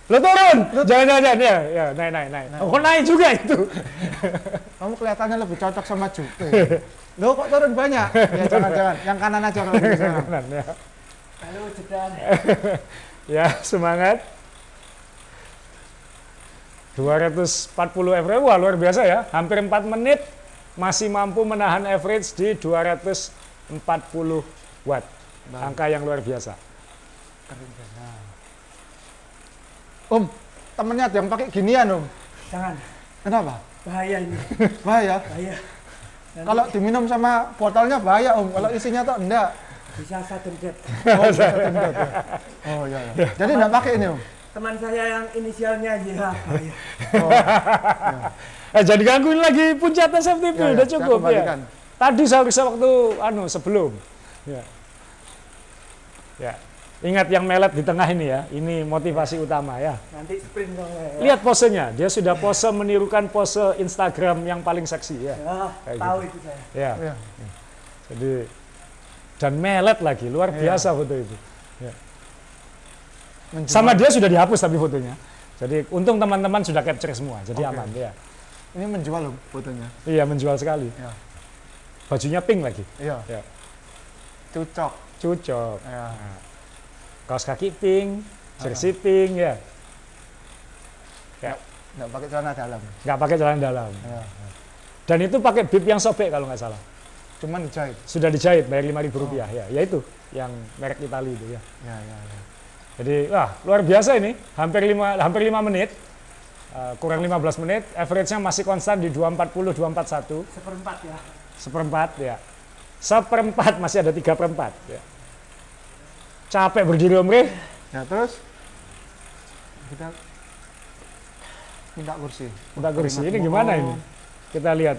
Lo turun, jangan jangan jangan ya, ya naik naik naik. Naik. Oh, naik juga itu? Kamu kelihatannya lebih cocok sama Jupe. Loh kok turun banyak? Ya jangan-jangan. Yang kanan aja kalau sekarang. Kanan, ya. Halo Jedan. ya semangat. 240 average, wah luar biasa ya. Hampir 4 menit masih mampu menahan average di 240 watt. Angka yang luar biasa. Om, temennya ada yang pakai ginian om. Jangan. Kenapa? Bahaya ini. Bahaya. Bahaya. Nanti Kalau diminum sama botolnya bahaya om. Kalau isinya tuh enggak. bisa sudden death. Oh, bisa tendot, ya. oh iya, iya. Jadi enggak pakai ini om. Teman saya yang inisialnya YH bahaya. Oh, Eh, jadi gangguin lagi puncak tes FTP, iya, iya. udah Saya cukup ya. Tadi seharusnya waktu anu sebelum. Ya. Ya. Ingat yang melet di tengah ini ya. Ini motivasi utama ya. Nanti sprint dong ya. Lihat posenya, dia sudah pose menirukan pose Instagram yang paling seksi ya. Ya, Kayak tahu gitu. itu saya. Ya. Iya. Jadi dan melet lagi, luar Iya. biasa foto itu. Menjual. Sama dia sudah dihapus tapi fotonya. Jadi untung teman-teman sudah capture semua, jadi Oke. aman ya. Ini menjual om fotonya. Iya menjual sekali. Ya. Bajunya pink lagi, Iya. Ya. Cocok. cocok. Ya. Kaos kaki pink, jersey pink ya. Enggak pakai celana dalam. Nggak pakai celana dalam. Ya. Dan itu pakai bib yang sobek kalau nggak salah. Cuman dijahit. Sudah dijahit, bayar lima ribu rupiah ya. Ya itu yang merek Itali itu ya. Ya, ya, ya. Jadi wah luar biasa ini, hampir lima hampir lima menit, Eh, kurang 15 menit, average-nya masih konstan di 240 241 Seperempat ya. seperempat ya. Seperempat masih ada tiga perempat ya. Capek berdiri Om Reh. Ya, terus kita minta kursi. Minta kursi. Ini Keringat gimana mau. ini? Kita lihat.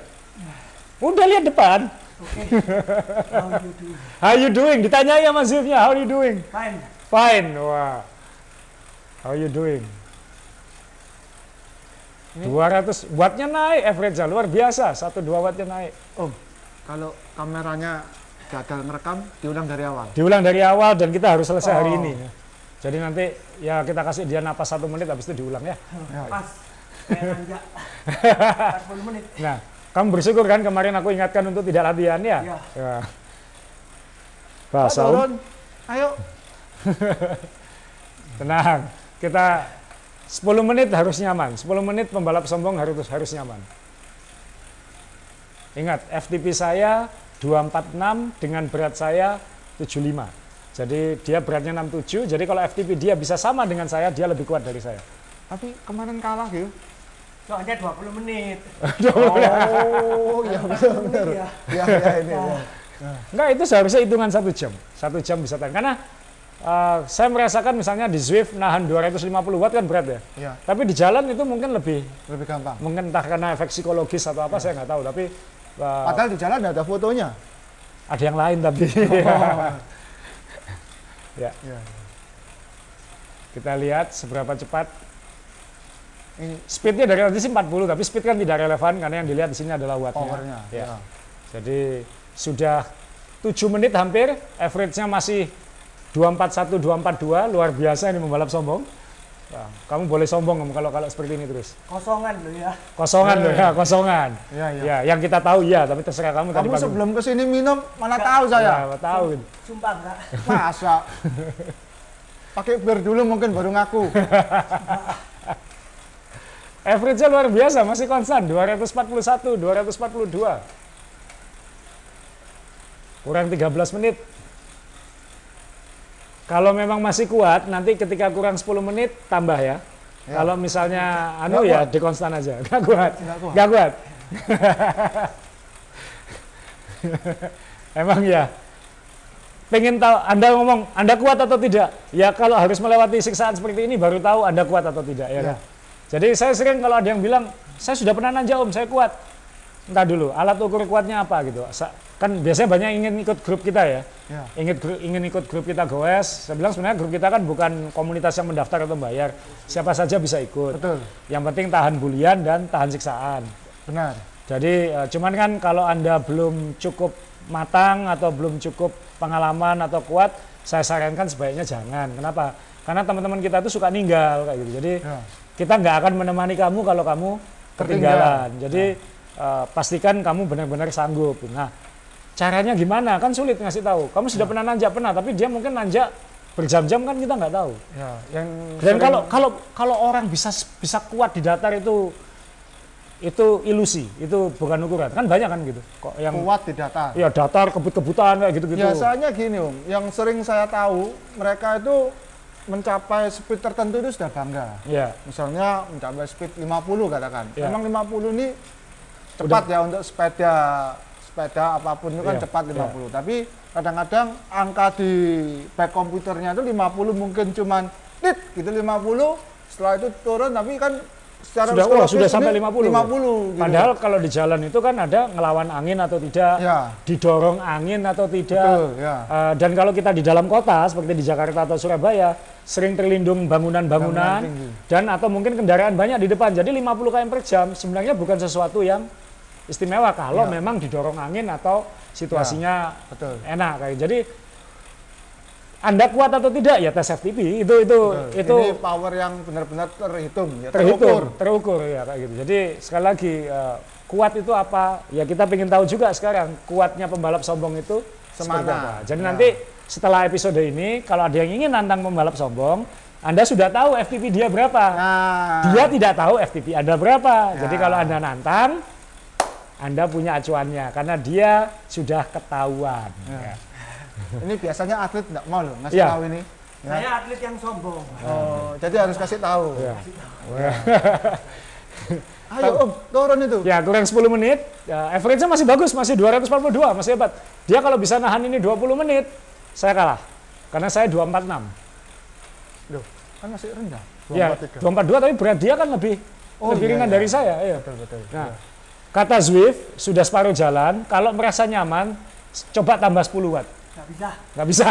Udah lihat depan. Oke. How you do? How you doing? Ditanyai sama Zifnya, how you doing? Fine. Fine. Wah. How you doing? Ini- 200 wattnya naik average luar biasa 1-2 wattnya naik Om, kalau kameranya gagal ngerekam diulang dari awal. Diulang dari awal dan kita harus selesai hari Oh. ini. Jadi nanti ya kita kasih dia napas satu menit habis itu diulang ya. Ya. Pas. Kayak nanjak. 40 menit. Nah, kamu bersyukur kan kemarin aku ingatkan untuk tidak latihan ya? Iya. Ya. Pak, Bahasa turun. Ayo. Tenang, kita 10 menit harus nyaman. 10 menit pembalap sombong harus harus nyaman. Ingat, FTP saya 246 dengan berat saya 75. Jadi dia beratnya 67. Jadi kalau FTP dia bisa sama dengan saya, dia lebih kuat dari saya. Tapi kemarin kalah gitu. Soalnya 20 menit. Oh, iya benar benar. Iya. Iya iya ini. ya. Enggak, itu seharusnya hitungan satu jam. Satu jam bisa tahan. Karena eh, saya merasakan misalnya di Zwift nahan 250 watt kan berat ya. Iya, Tapi di jalan itu mungkin lebih, lebih gampang. mungkin entah karena efek psikologis atau apa saya nggak tahu. Tapi eh, Padahal di jalan ada fotonya. ada yang lain tapi ya Iya. kita lihat seberapa cepat Ini speednya dari tadi sih 40 tapi speed kan tidak relevan karena yang dilihat di sini adalah wattnya powernya. ya. Ya. jadi sudah 7 menit hampir average-nya masih 241 242 luar biasa ini membalap sombong Nah, kamu boleh sombong Om, kalau kalau seperti ini terus Kosongan loh ya. kosongan loh ya. ya kosongan Iya iya. ya yang kita tahu ya tapi terserah kamu, tadi Kamu pagi. sebelum ke sini minum mana tahu saya. ya, tahu Sumpah enggak. Masa? Pakai bir dulu mungkin baru ngaku. Average-nya luar biasa, masih konstan 241, 242. Kurang 13 menit. Kalau memang masih kuat, nanti ketika kurang 10 menit tambah ya. Ya. Kalau misalnya anu ya di konstan aja. Nggak kuat. Nggak kuat. Nggak kuat. Emang ya. Pengen tahu Anda ngomong Anda kuat atau tidak? Ya kalau harus melewati siksaan seperti ini baru tahu Anda kuat atau tidak ya. Ya. kan? Jadi saya sering kalau ada yang bilang saya sudah pernah nanjak om, saya kuat. Entah dulu alat ukur kuatnya apa gitu. Sa- Kan biasanya banyak yang ingin ikut grup kita ya. Ya. Ingin gru- ingin ikut grup kita goes. Saya bilang sebenarnya grup kita kan bukan komunitas yang mendaftar atau bayar. Siapa saja bisa ikut. Betul. Yang penting tahan bulian dan tahan siksaan. Benar. Jadi eh, cuman kan kalau Anda belum cukup matang atau belum cukup pengalaman atau kuat, saya sarankan sebaiknya jangan. Kenapa? Karena teman-teman kita itu suka ninggal kayak gitu. Jadi Ya. kita nggak akan menemani kamu kalau kamu ketinggalan. Jadi eh, pastikan kamu benar-benar sanggup. Nah, caranya gimana? Kan sulit ngasih tahu. Kamu sudah pernah nanjak pernah, tapi dia mungkin nanjak berjam-jam kan kita nggak tahu. Ya, yang Dan sering kalau kalau kalau orang bisa bisa kuat di datar itu itu ilusi, itu bukan ukuran. Kan banyak kan gitu. Kok yang kuat di datar. ya datar kebut-kebutan kayak gitu-gitu. Biasanya gini Om, yang sering saya tahu mereka itu mencapai speed tertentu itu sudah bangga. Ya, Misalnya mencapai speed 50 katakan. Ya. Memang 50 ini cepat ya untuk sepeda sepeda apa pun itu kan Iya, cepat 50. Tapi kadang-kadang angka di back komputernya itu 50 mungkin cuman tit gitu 50 setelah itu turun tapi kan secara sudah psikologis sudah sampai ini 50. 50 gitu. Padahal kalau di jalan itu kan ada ngelawan angin atau tidak, ya, didorong angin atau tidak. betul ya. Eh, dan kalau kita di dalam kota seperti di Jakarta atau Surabaya sering terlindung bangunan-bangunan dan atau mungkin kendaraan banyak di depan. Jadi 50 km per jam sebenarnya bukan sesuatu yang istimewa kalau Ya. memang didorong angin atau situasinya Betul. enak kayak. Jadi anda kuat atau tidak ya tes FTP itu itu Betul. itu ini power yang benar-benar terhitung ya, terhitung terukur ya kayak gitu. Jadi sekali lagi eh, kuat itu apa? Ya kita ingin tahu juga sekarang kuatnya pembalap sombong itu Semana. apa. Jadi Ya. nanti setelah episode ini kalau ada yang ingin nantang pembalap sombong, Anda sudah tahu FTP dia berapa. Nah, Dia tidak tahu FTP Anda berapa. Ya. Jadi kalau Anda nantang Anda punya acuannya karena dia sudah ketahuan. Ya. Ya. ini biasanya atlet tidak mau loh ngasih Ya. tahu ini. Ya. Saya atlet yang sombong. Oh, jadi harus kasih tahu. Ya. Ayo Om, turun itu. Ya kurang 10 menit, ya, average-nya masih bagus, masih 242, masih hebat. Dia kalau bisa nahan ini 20 menit, saya kalah. Karena saya 246. Loh, kan masih rendah. Ya, 243. 242 tapi berat dia kan lebih Oh, lebih iya, ringan iya. dari saya. Iya. Betul, betul. Nah, kata Zwift, sudah separuh jalan, kalau merasa nyaman, coba tambah 10 watt. Nggak bisa. Nggak bisa.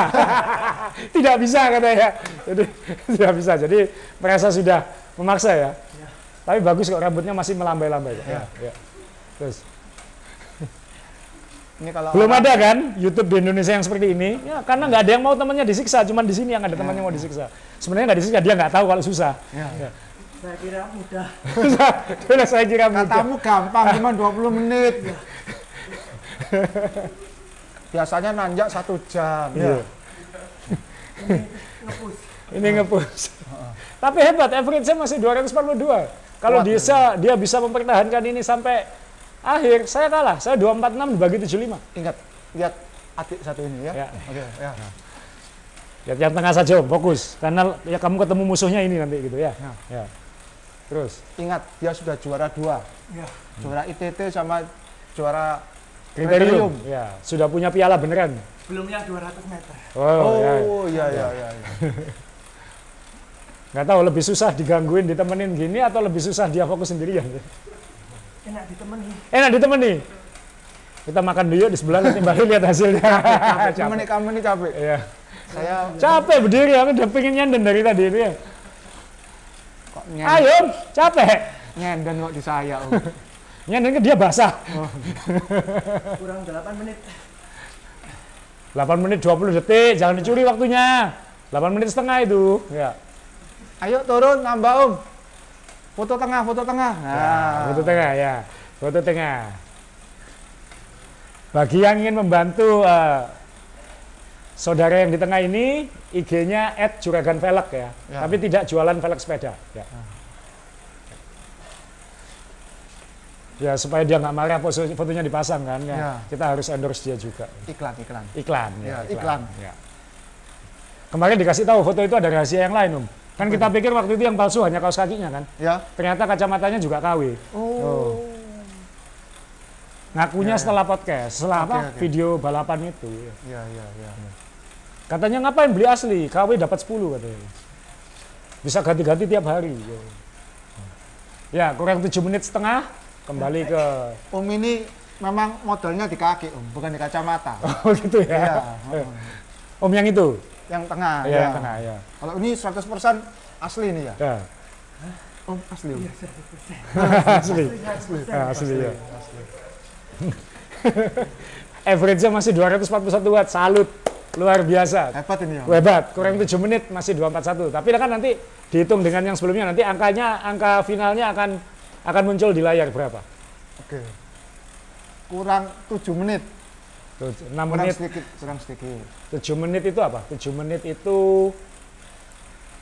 tidak bisa katanya. Jadi, tidak bisa. Jadi merasa sudah memaksa ya. Ya. Tapi bagus kok rambutnya masih melambai-lambai. kok. Ya. Ya. Terus. Ini kalau Belum orang- ada kan YouTube di Indonesia yang seperti ini? Ya, karena nggak ada yang mau temannya disiksa, cuman di sini yang ada temannya mau disiksa. Sebenarnya nggak disiksa, dia nggak tahu kalau susah. Ya. Ya. Saya kira mudah. Itulah saya kira mudah. Katamu gampang, cuma 20 menit. Biasanya nanjak satu jam. Iya. Ya. Ngepus. Ini ngepus. Tapi hebat, average-nya masih 242. Kalau bisa dia bisa mempertahankan ini sampai akhir, saya kalah. Saya 246 dibagi 75. Ingat, lihat adik satu ini ya. Ya. Oke, ya. Lihat yang tengah saja, fokus. Karena ya kamu ketemu musuhnya ini nanti gitu ya. Ya. Ya. Terus Ingat, dia sudah juara dua. Ya. Juara ITT sama juara kriterium. Ya, sudah punya piala beneran. Belum yang 200 meter. Oh, ya. Oh, iya, iya, iya. iya. Nggak tahu lebih susah digangguin, ditemenin gini atau lebih susah dia fokus sendirian. Enak ditemani. Enak ditemani. Kita makan dulu di sebelah nanti balik lihat hasilnya. Cuma nih kamu nih capek. Iya. Saya Capek berdiri, aku udah pengen nyanden dari tadi itu ya. nyenden, Ayo, capek. nyenden kok di saya. Om. Nyanden ke dia basah. Kurang 8 menit. 8 menit 20 detik, jangan dicuri waktunya. 8 menit setengah itu. Ya. Ayo turun, nambah Om. Foto tengah, foto tengah. Nah, Nah, foto tengah ya. Foto tengah. Bagi yang ingin membantu eh, saudara yang di tengah ini, IG-nya @juraganvelg ya. Ya. Tapi tidak jualan velg sepeda. Ya. Ya supaya dia nggak marah foto- fotonya dipasang kan ya. Ya. Kita harus endorse dia juga. iklan, iklan. Iklan Ya, ya, iklan. Ya. Kemarin dikasih tahu foto itu ada rahasia yang lain, Om. Kan kita pikir waktu itu yang palsu hanya kaos kakinya kan. Ya. Ternyata kacamatanya juga KW. Oh. Ngakunya Ya, ya. setelah podcast, setelah Oke, apa? oke. Video balapan itu. Ya, ya, ya. Katanya ngapain beli asli? KW dapat 10 katanya. Bisa ganti-ganti tiap hari. Ya, kurang 7 menit setengah kembali ke Om ini memang modelnya di kaki, Om, bukan di kacamata. Oh gitu ya. Iya. Om yang itu. Yang tengah. ya, ya. yang tengah ya. Kalau ini 100% asli nih ya. Ya, Om asli. Om. asli. Ya, asli ya. Average-nya masih 241 watt, salut. Luar biasa. Hebat ini ya. Hebat, kurang 7 menit masih 241. Tapi kan nanti dihitung dengan yang sebelumnya nanti angkanya angka finalnya akan akan muncul di layar berapa? Oke. Kurang 7 menit. Tuh, 6 Kurang menit. sedikit, kurang sedikit. 7 menit itu apa? 7 menit itu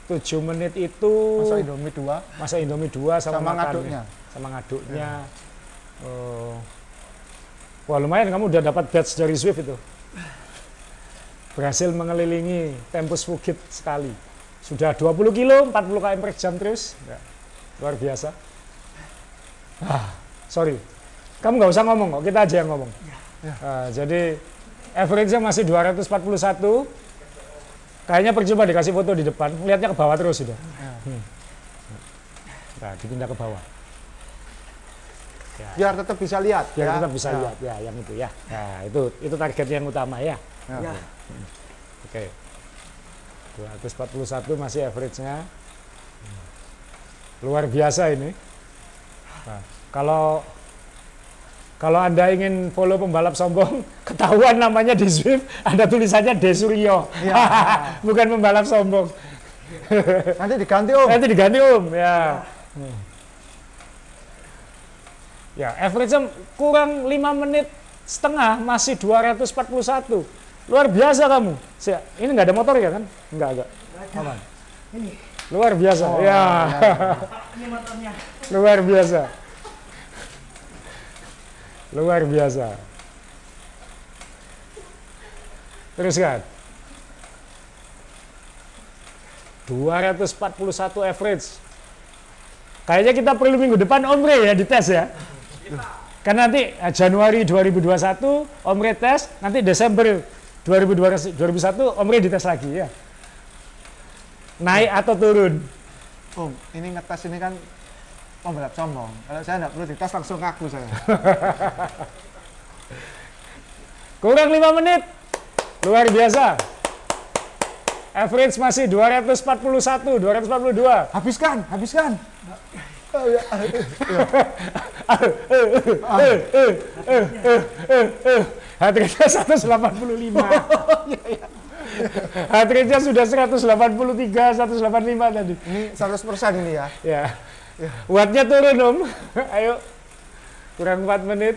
7 menit itu Masa Indomie 2 masa Indomie 2 sama, sama makannya. ngaduknya. Sama ngaduknya. Oh. Wah, lumayan kamu udah dapat badge dari Swift itu. Berhasil mengelilingi Tempus Fugit sekali. Sudah 20 kilo, 40 km per jam terus. Ya, luar biasa. Ah, sorry. Kamu nggak usah ngomong kok, kita aja yang ngomong. Ah, jadi average-nya masih 241. Kayaknya percuma dikasih foto di depan, lihatnya ke bawah terus sudah. Hmm. Nah, dipindah ke bawah. Biar tetap bisa lihat. Biar ya. kita bisa Ya. lihat ya yang itu ya. Nah, itu itu target yang utama ya. Ya. Ya. Oke. 241 masih average-nya. Luar biasa ini. Nah, kalau kalau Anda ingin follow pembalap sombong, ketahuan namanya di Swift, ada tulisannya Desuryo. Ya. Bukan pembalap sombong. Nanti diganti Om. Nanti diganti Om, ya. Ya, average kurang 5 menit setengah masih 241. Luar biasa kamu. Si- Ini nggak ada motor ya kan? Nggak ada. Aman. Ini, Luar biasa. Oh, ya, ini motornya. luar biasa. Luar biasa. Teruskan. 241 average. Kayaknya kita perlu minggu depan Omre ya dites ya. Karena nanti eh, Januari 2021 Omre tes, nanti Desember 2021 Omre dites lagi ya. Naik atau turun? Om, ini ngetes ini kan pembalap sombong. Kalau saya nggak perlu dites langsung ngaku saya. Kurang 5 menit. Luar biasa. Average masih 241, 242. Habiskan, habiskan. Rate-nya 185. Heart rate-nya sudah 183, 185 tadi. Ini 100% ini ya. Ya. Wattnya turun om. Ayo. Kurang 4 menit.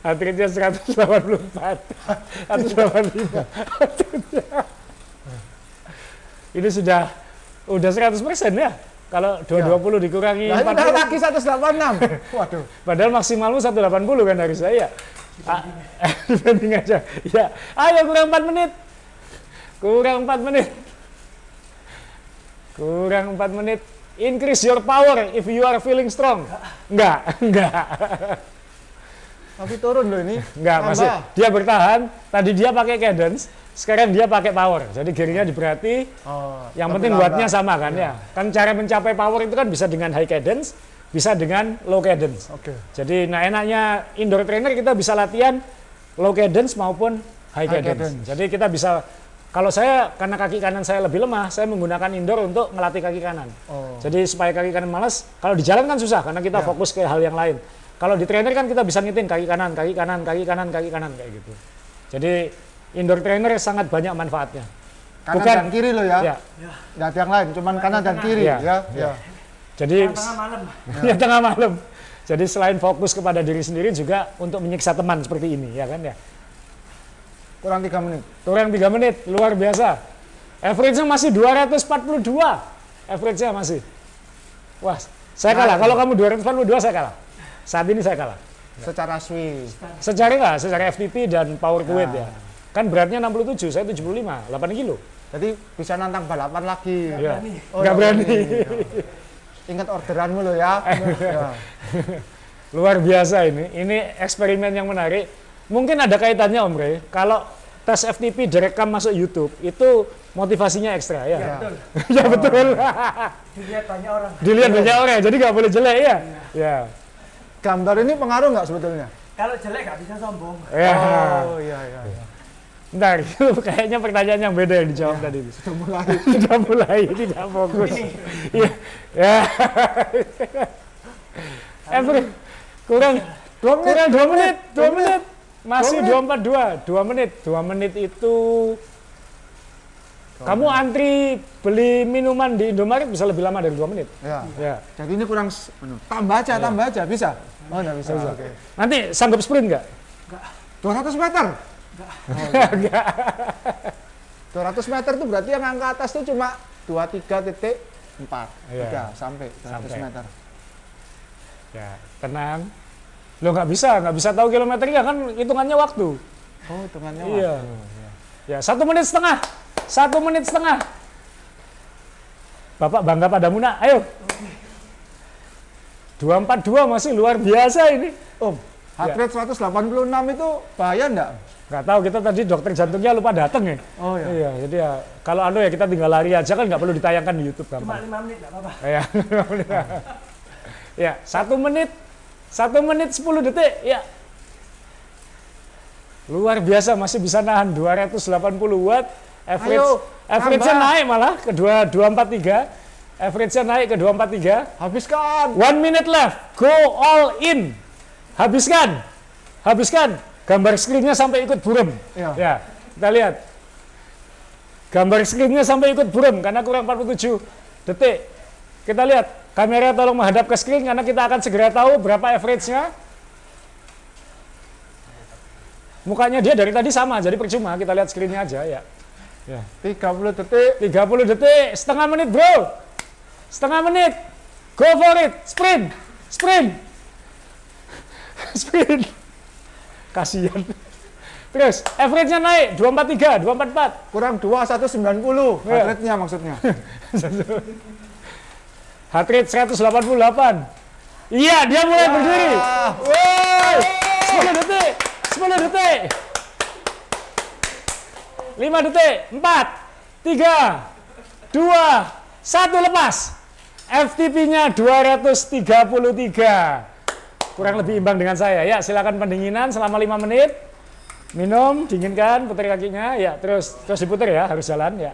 Rate-nya 184. 185. Ini sudah udah 100 persen ya. Kalau 220 dikurangi Nah, ini 40, lagi 186. Waduh. padahal maksimalmu 180 kan dari saya. Ah, Dibanding aja. Ya, ayo kurang 4 menit. Kurang 4 menit. Kurang 4 menit. Increase your power if you are feeling strong. Enggak, enggak. Tapi turun loh ini. Enggak, Tambah. masih dia bertahan. Tadi dia pakai cadence, sekarang dia pakai power. Jadi gearnya diberati, Oh, yang penting wattnya sama kan ya. Kan cara mencapai power itu kan bisa dengan high cadence, bisa dengan low cadence. Oke. Jadi nah enaknya indoor trainer kita bisa latihan low cadence maupun high, High cadence. cadence. Jadi kita bisa kalau saya karena kaki kanan saya lebih lemah, saya menggunakan indoor untuk melatih kaki kanan. Oh. Jadi supaya kaki kanan malas, kalau di jalan kan susah karena kita Ya. fokus ke hal yang lain. Kalau di trainer kan kita bisa ngitin kaki kanan, kaki kanan, kaki kanan, kaki kanan kayak gitu. Jadi indoor trainer sangat banyak manfaatnya. Kanan Bukan- dan kiri loh ya. Ya. Nggak ada yang lain, cuman kanan dan kiri Ya. ya. Ya. ya. Jadi Tengah malam. ya tengah malam. Jadi selain fokus kepada diri sendiri juga untuk menyiksa teman seperti ini ya kan ya. Kurang tiga menit. Kurang 3 menit, luar biasa. Average-nya masih 242. Average-nya masih. Wah, saya kalah. Nah. Kalau kamu 242 saya kalah. Saat ini saya kalah. Secara Swiss. Secara enggak, secara FTP dan power to weight Ya. ya. Kan beratnya 67, saya 75, 8 kilo. Jadi bisa nantang balapan lagi. Ya. berani. Oh, Nggak nggak berani. Ingat orderanmu loh ya. ya. Luar biasa ini. Ini eksperimen yang menarik. Mungkin ada kaitannya Om Rey. Kalau tes FTP direkam masuk YouTube, itu motivasinya ekstra ya. Ya. Betul. ya betul. Dilihat banyak orang. Dilihat banyak orang, jadi nggak boleh jelek ya. Ya. Gambar ini pengaruh nggak sebetulnya? Kalau jelek nggak bisa sombong. Ya. Oh iya iya. iya. Bentar, itu kayaknya pertanyaan yang beda yang dijawab tadi. Sudah mulai. Sudah mulai tidak fokus. Iya. Ya. Every, kurang Dua menit. kurang dua menit, dua menit. Masih Dua dua empat dua, dua menit, dua menit itu. Kamu antri beli minuman di Indomaret bisa lebih lama dari dua menit. Ya. Ya. Jadi ini kurang anu, tambah aja, tambah aja bisa. Oh, enggak bisa. Bisa. Oke. Nanti sanggup sprint nggak? 200 meter. Enggak. 200 meter itu berarti yang angka atas itu cuma 23 titik 4. Iya. Tiga, sampai 200 Sampai. meter. Ya, tenang. Lo nggak bisa, nggak bisa tahu kilometernya kan hitungannya waktu. Oh, hitungannya Iya. waktu. Ya, satu menit setengah. Satu menit setengah. Bapak bangga padamu nak, ayo. 242 masih luar biasa ini. Om, heart Ya. rate 186 itu bahaya enggak? Nggak tahu kita tadi dokter jantungnya lupa datang ya. Oh ya. Iya, jadi ya kalau anu ya kita tinggal lari aja kan nggak perlu ditayangkan di YouTube Cuma gampang. lima menit nggak apa-apa. Ya, ya satu menit, satu menit 10 detik, ya. Luar biasa masih bisa nahan 280 watt. Average, Ayo, average-nya naik malah ke 2, 243. Average-nya naik ke 243. Habiskan. One minute left, go all in. Habiskan, habiskan. Gambar screen-nya sampai ikut burem. Iya. Ya, kita lihat. Gambar screen-nya sampai ikut burem karena kurang 47 detik. Kita lihat, kamera tolong menghadap ke screen karena kita akan segera tahu berapa average-nya. Mukanya dia dari tadi sama, jadi percuma kita lihat screen-nya aja ya. Ya. 30 detik. 30 detik, setengah menit bro. Setengah menit. Go for it. Sprint. Sprint. Sprint. Kasihan. Terus, average-nya naik 243, 244. Kurang 2, 190. Iya. Heart rate-nya maksudnya. Heart rate 188. Iya, dia mulai berdiri. Woi, 10 detik. 10 detik. 5 detik. 4, 3, 2, 1 lepas. FTP-nya 233. Kurang lebih imbang dengan saya. Ya, silakan pendinginan selama 5 menit. Minum, dinginkan, putar kakinya. Ya, terus terus diputar ya, harus jalan ya.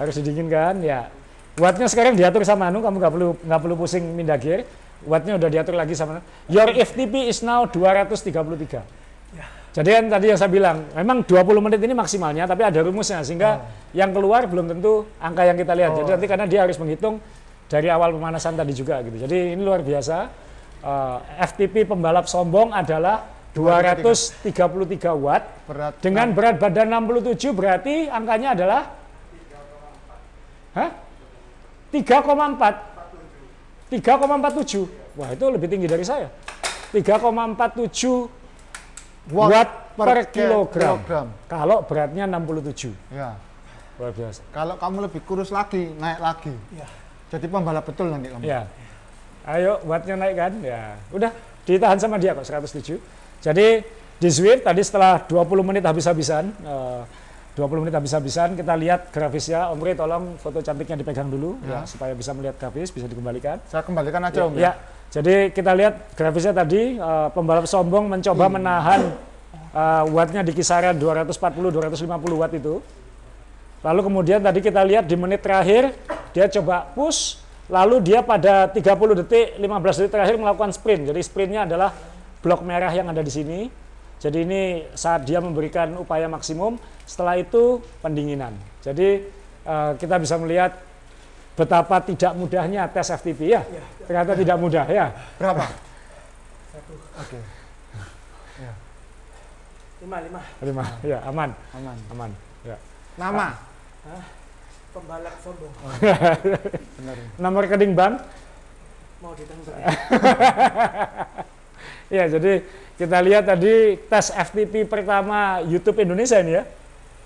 Harus didinginkan ya. Wattnya sekarang diatur sama Anu, kamu nggak perlu nggak perlu pusing pindah gear. Wattnya udah diatur lagi sama Your FTP is now 233. Jadi kan tadi yang saya bilang, memang 20 menit ini maksimalnya, tapi ada rumusnya sehingga yang keluar belum tentu angka yang kita lihat. Jadi Oh. nanti karena dia harus menghitung dari awal pemanasan tadi juga gitu. Jadi ini luar biasa. Eh, FTP pembalap sombong adalah 233 watt Berat. dengan berat badan 67 berarti angkanya adalah Hah? 3,4 3,47 Wah itu lebih tinggi dari saya 3,47 watt, per, kilogram. kilogram. Kalau beratnya 67 Ya. Luar biasa Kalau kamu lebih kurus lagi, naik lagi. Ya. Jadi pembalap betul nanti kamu. Ya. Ayo wattnya naik kan? Ya. Udah ditahan sama dia kok 107. Jadi di Zwift tadi setelah 20 menit habis-habisan eh, 20 menit habis-habisan kita lihat grafisnya. Om tolong foto cantiknya dipegang dulu ya. Ya. supaya bisa melihat grafis bisa dikembalikan. Saya kembalikan aja Om Ya. Jadi kita lihat grafisnya tadi eh, pembalap sombong mencoba menahan eh, wattnya di kisaran 240 250 watt itu. Lalu kemudian tadi kita lihat di menit terakhir dia coba push lalu dia pada 30 detik 15 detik terakhir melakukan sprint. Jadi sprintnya adalah blok merah yang ada di sini. Jadi ini saat dia memberikan upaya maksimum, setelah itu pendinginan. Jadi eh, kita bisa melihat betapa tidak mudahnya tes FTP ya. Ya. Ternyata tidak mudah ya. Berapa? Satu. Oke. Lima, lima. Lima. Ya, aman, Aman. aman. Ya. Nama? Pembalap sombong. Benar. Nomor rekening bank Mau ditangkap. Ya, jadi kita lihat tadi tes FTP pertama YouTube Indonesia ini ya.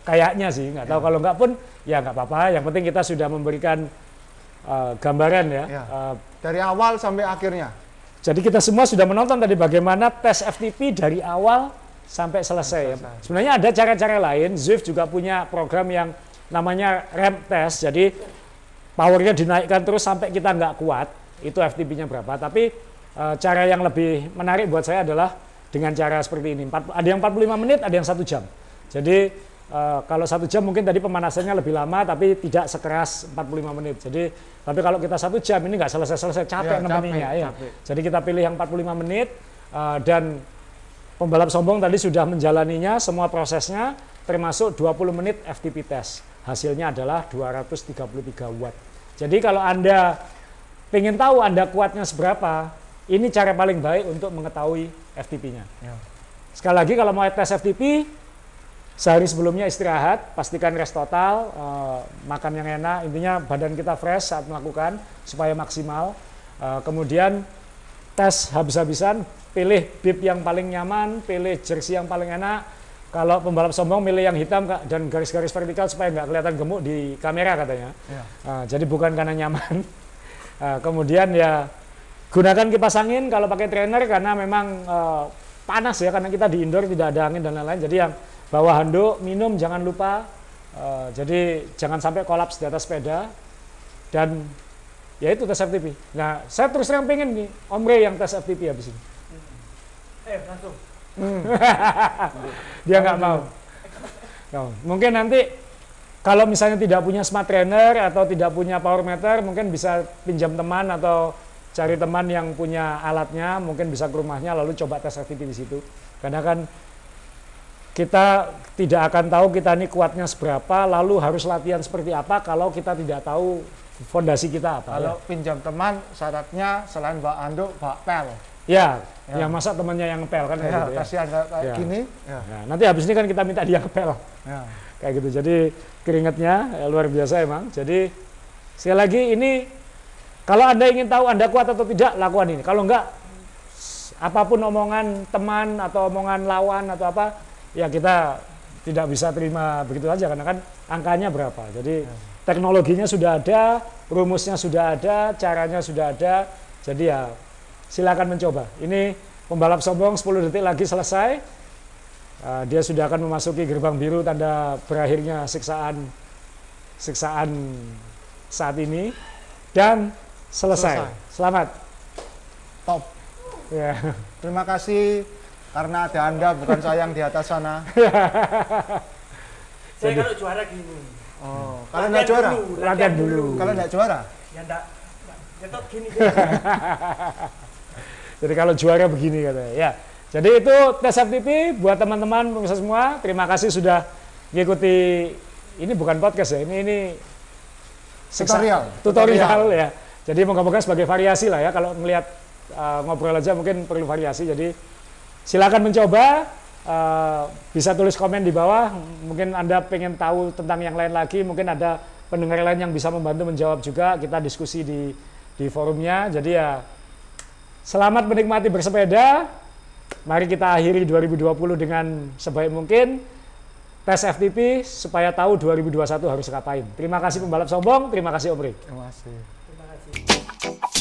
Kayaknya sih, nggak tahu kalau nggak pun ya nggak apa-apa. Yang penting kita sudah memberikan uh, gambaran ya. Ya. Uh, Dari awal sampai akhirnya. jadi kita semua sudah menonton tadi bagaimana tes FTP dari awal sampai selesai. ya. Selesai. Sebenarnya ada cara-cara lain. Zwift juga punya program yang namanya ramp test. Jadi powernya dinaikkan terus sampai kita nggak kuat. Itu FTP-nya berapa. Tapi eh, cara yang lebih menarik buat saya adalah dengan cara seperti ini. Ada yang 45 menit, ada yang satu jam. Jadi eh, kalau satu jam mungkin tadi pemanasannya lebih lama, tapi tidak sekeras 45 menit. Jadi tapi kalau kita satu jam ini nggak selesai-selesai capek Ya, capek, ya. capek. Jadi kita pilih yang 45 menit eh, dan pembalap sombong tadi sudah menjalaninya semua prosesnya termasuk 20 menit FTP test. Hasilnya adalah 233 watt. Jadi kalau Anda ingin tahu Anda kuatnya seberapa, ini cara paling baik untuk mengetahui FTP-nya. Ya. Sekali lagi kalau mau tes FTP, sehari sebelumnya istirahat, pastikan rest total, eh, makan yang enak, intinya badan kita fresh saat melakukan supaya maksimal. Eh, kemudian tes habis-habisan, pilih bib yang paling nyaman, pilih jersey yang paling enak. Kalau pembalap sombong milih yang hitam Kak, dan garis-garis vertikal supaya nggak kelihatan gemuk di kamera katanya. Ya. Eh, jadi bukan karena nyaman. Eh, kemudian ya gunakan kipas angin kalau pakai trainer karena memang eh, panas ya karena kita di indoor tidak ada angin dan lain-lain. Jadi yang bawa handuk, minum jangan lupa. Eh, jadi jangan sampai kolaps di atas sepeda dan ya itu tes FTP. Nah saya terus terang pengen nih Om Ray yang tes FTP habis ini. Eh, langsung. Dia nggak mau. No. Mungkin nanti kalau misalnya tidak punya smart trainer atau tidak punya power meter, mungkin bisa pinjam teman atau cari teman yang punya alatnya, mungkin bisa ke rumahnya lalu coba tes FTP di situ. Karena kan kita tidak akan tahu kita ini kuatnya seberapa, lalu harus latihan seperti apa kalau kita tidak tahu fondasi kita apa. Kalau pinjam teman, syaratnya selain bawa anduk, bawa pel. Ya, ya, Ya. masa temannya yang ngepel kan kayak Ya, gitu ya. kasihan kayak Ya. gini. Ya. Nah, nanti habis ini kan kita minta dia ngepel. Ya. kayak gitu. Jadi keringatnya ya, luar biasa emang. Jadi sekali lagi ini kalau anda ingin tahu anda kuat atau tidak lakukan ini. Kalau enggak apa pun omongan teman atau omongan lawan atau apa ya kita tidak bisa terima begitu saja karena kan angkanya berapa. Jadi teknologinya sudah ada, rumusnya sudah ada, caranya sudah ada. Jadi ya silakan mencoba. Ini pembalap sombong 10 detik lagi selesai. Uh, dia sudah akan memasuki gerbang biru tanda berakhirnya siksaan siksaan saat ini dan selesai. Selesai. Selamat. Top. Ya. Terima kasih karena ada Anda bukan saya yang di atas sana. Saya kalau juara gini. Oh, kalau nggak juara? dulu, Latihan dulu. Kalau nggak juara? Ya enggak. Itu gini. Jadi kalau juara begini katanya. Ya. Jadi itu tes FTP buat teman-teman pemirsa semua. Terima kasih sudah mengikuti ini bukan podcast ya. Ini ini siksa- Tutorial. Tutorial ya. Jadi moga-moga sebagai variasi lah ya. Kalau melihat uh, ngobrol aja mungkin perlu variasi. Jadi silakan mencoba. Uh, bisa tulis komen di bawah. Mungkin anda pengen tahu tentang yang lain lagi. Mungkin ada pendengar lain yang bisa membantu menjawab juga. Kita diskusi di di forumnya. Jadi ya Selamat menikmati bersepeda. Mari kita akhiri 2020 dengan sebaik mungkin. Tes FTP supaya tahu 2021 harus ngapain. Terima kasih pembalap sombong, terima kasih Om Rik. Terima kasih. Terima kasih.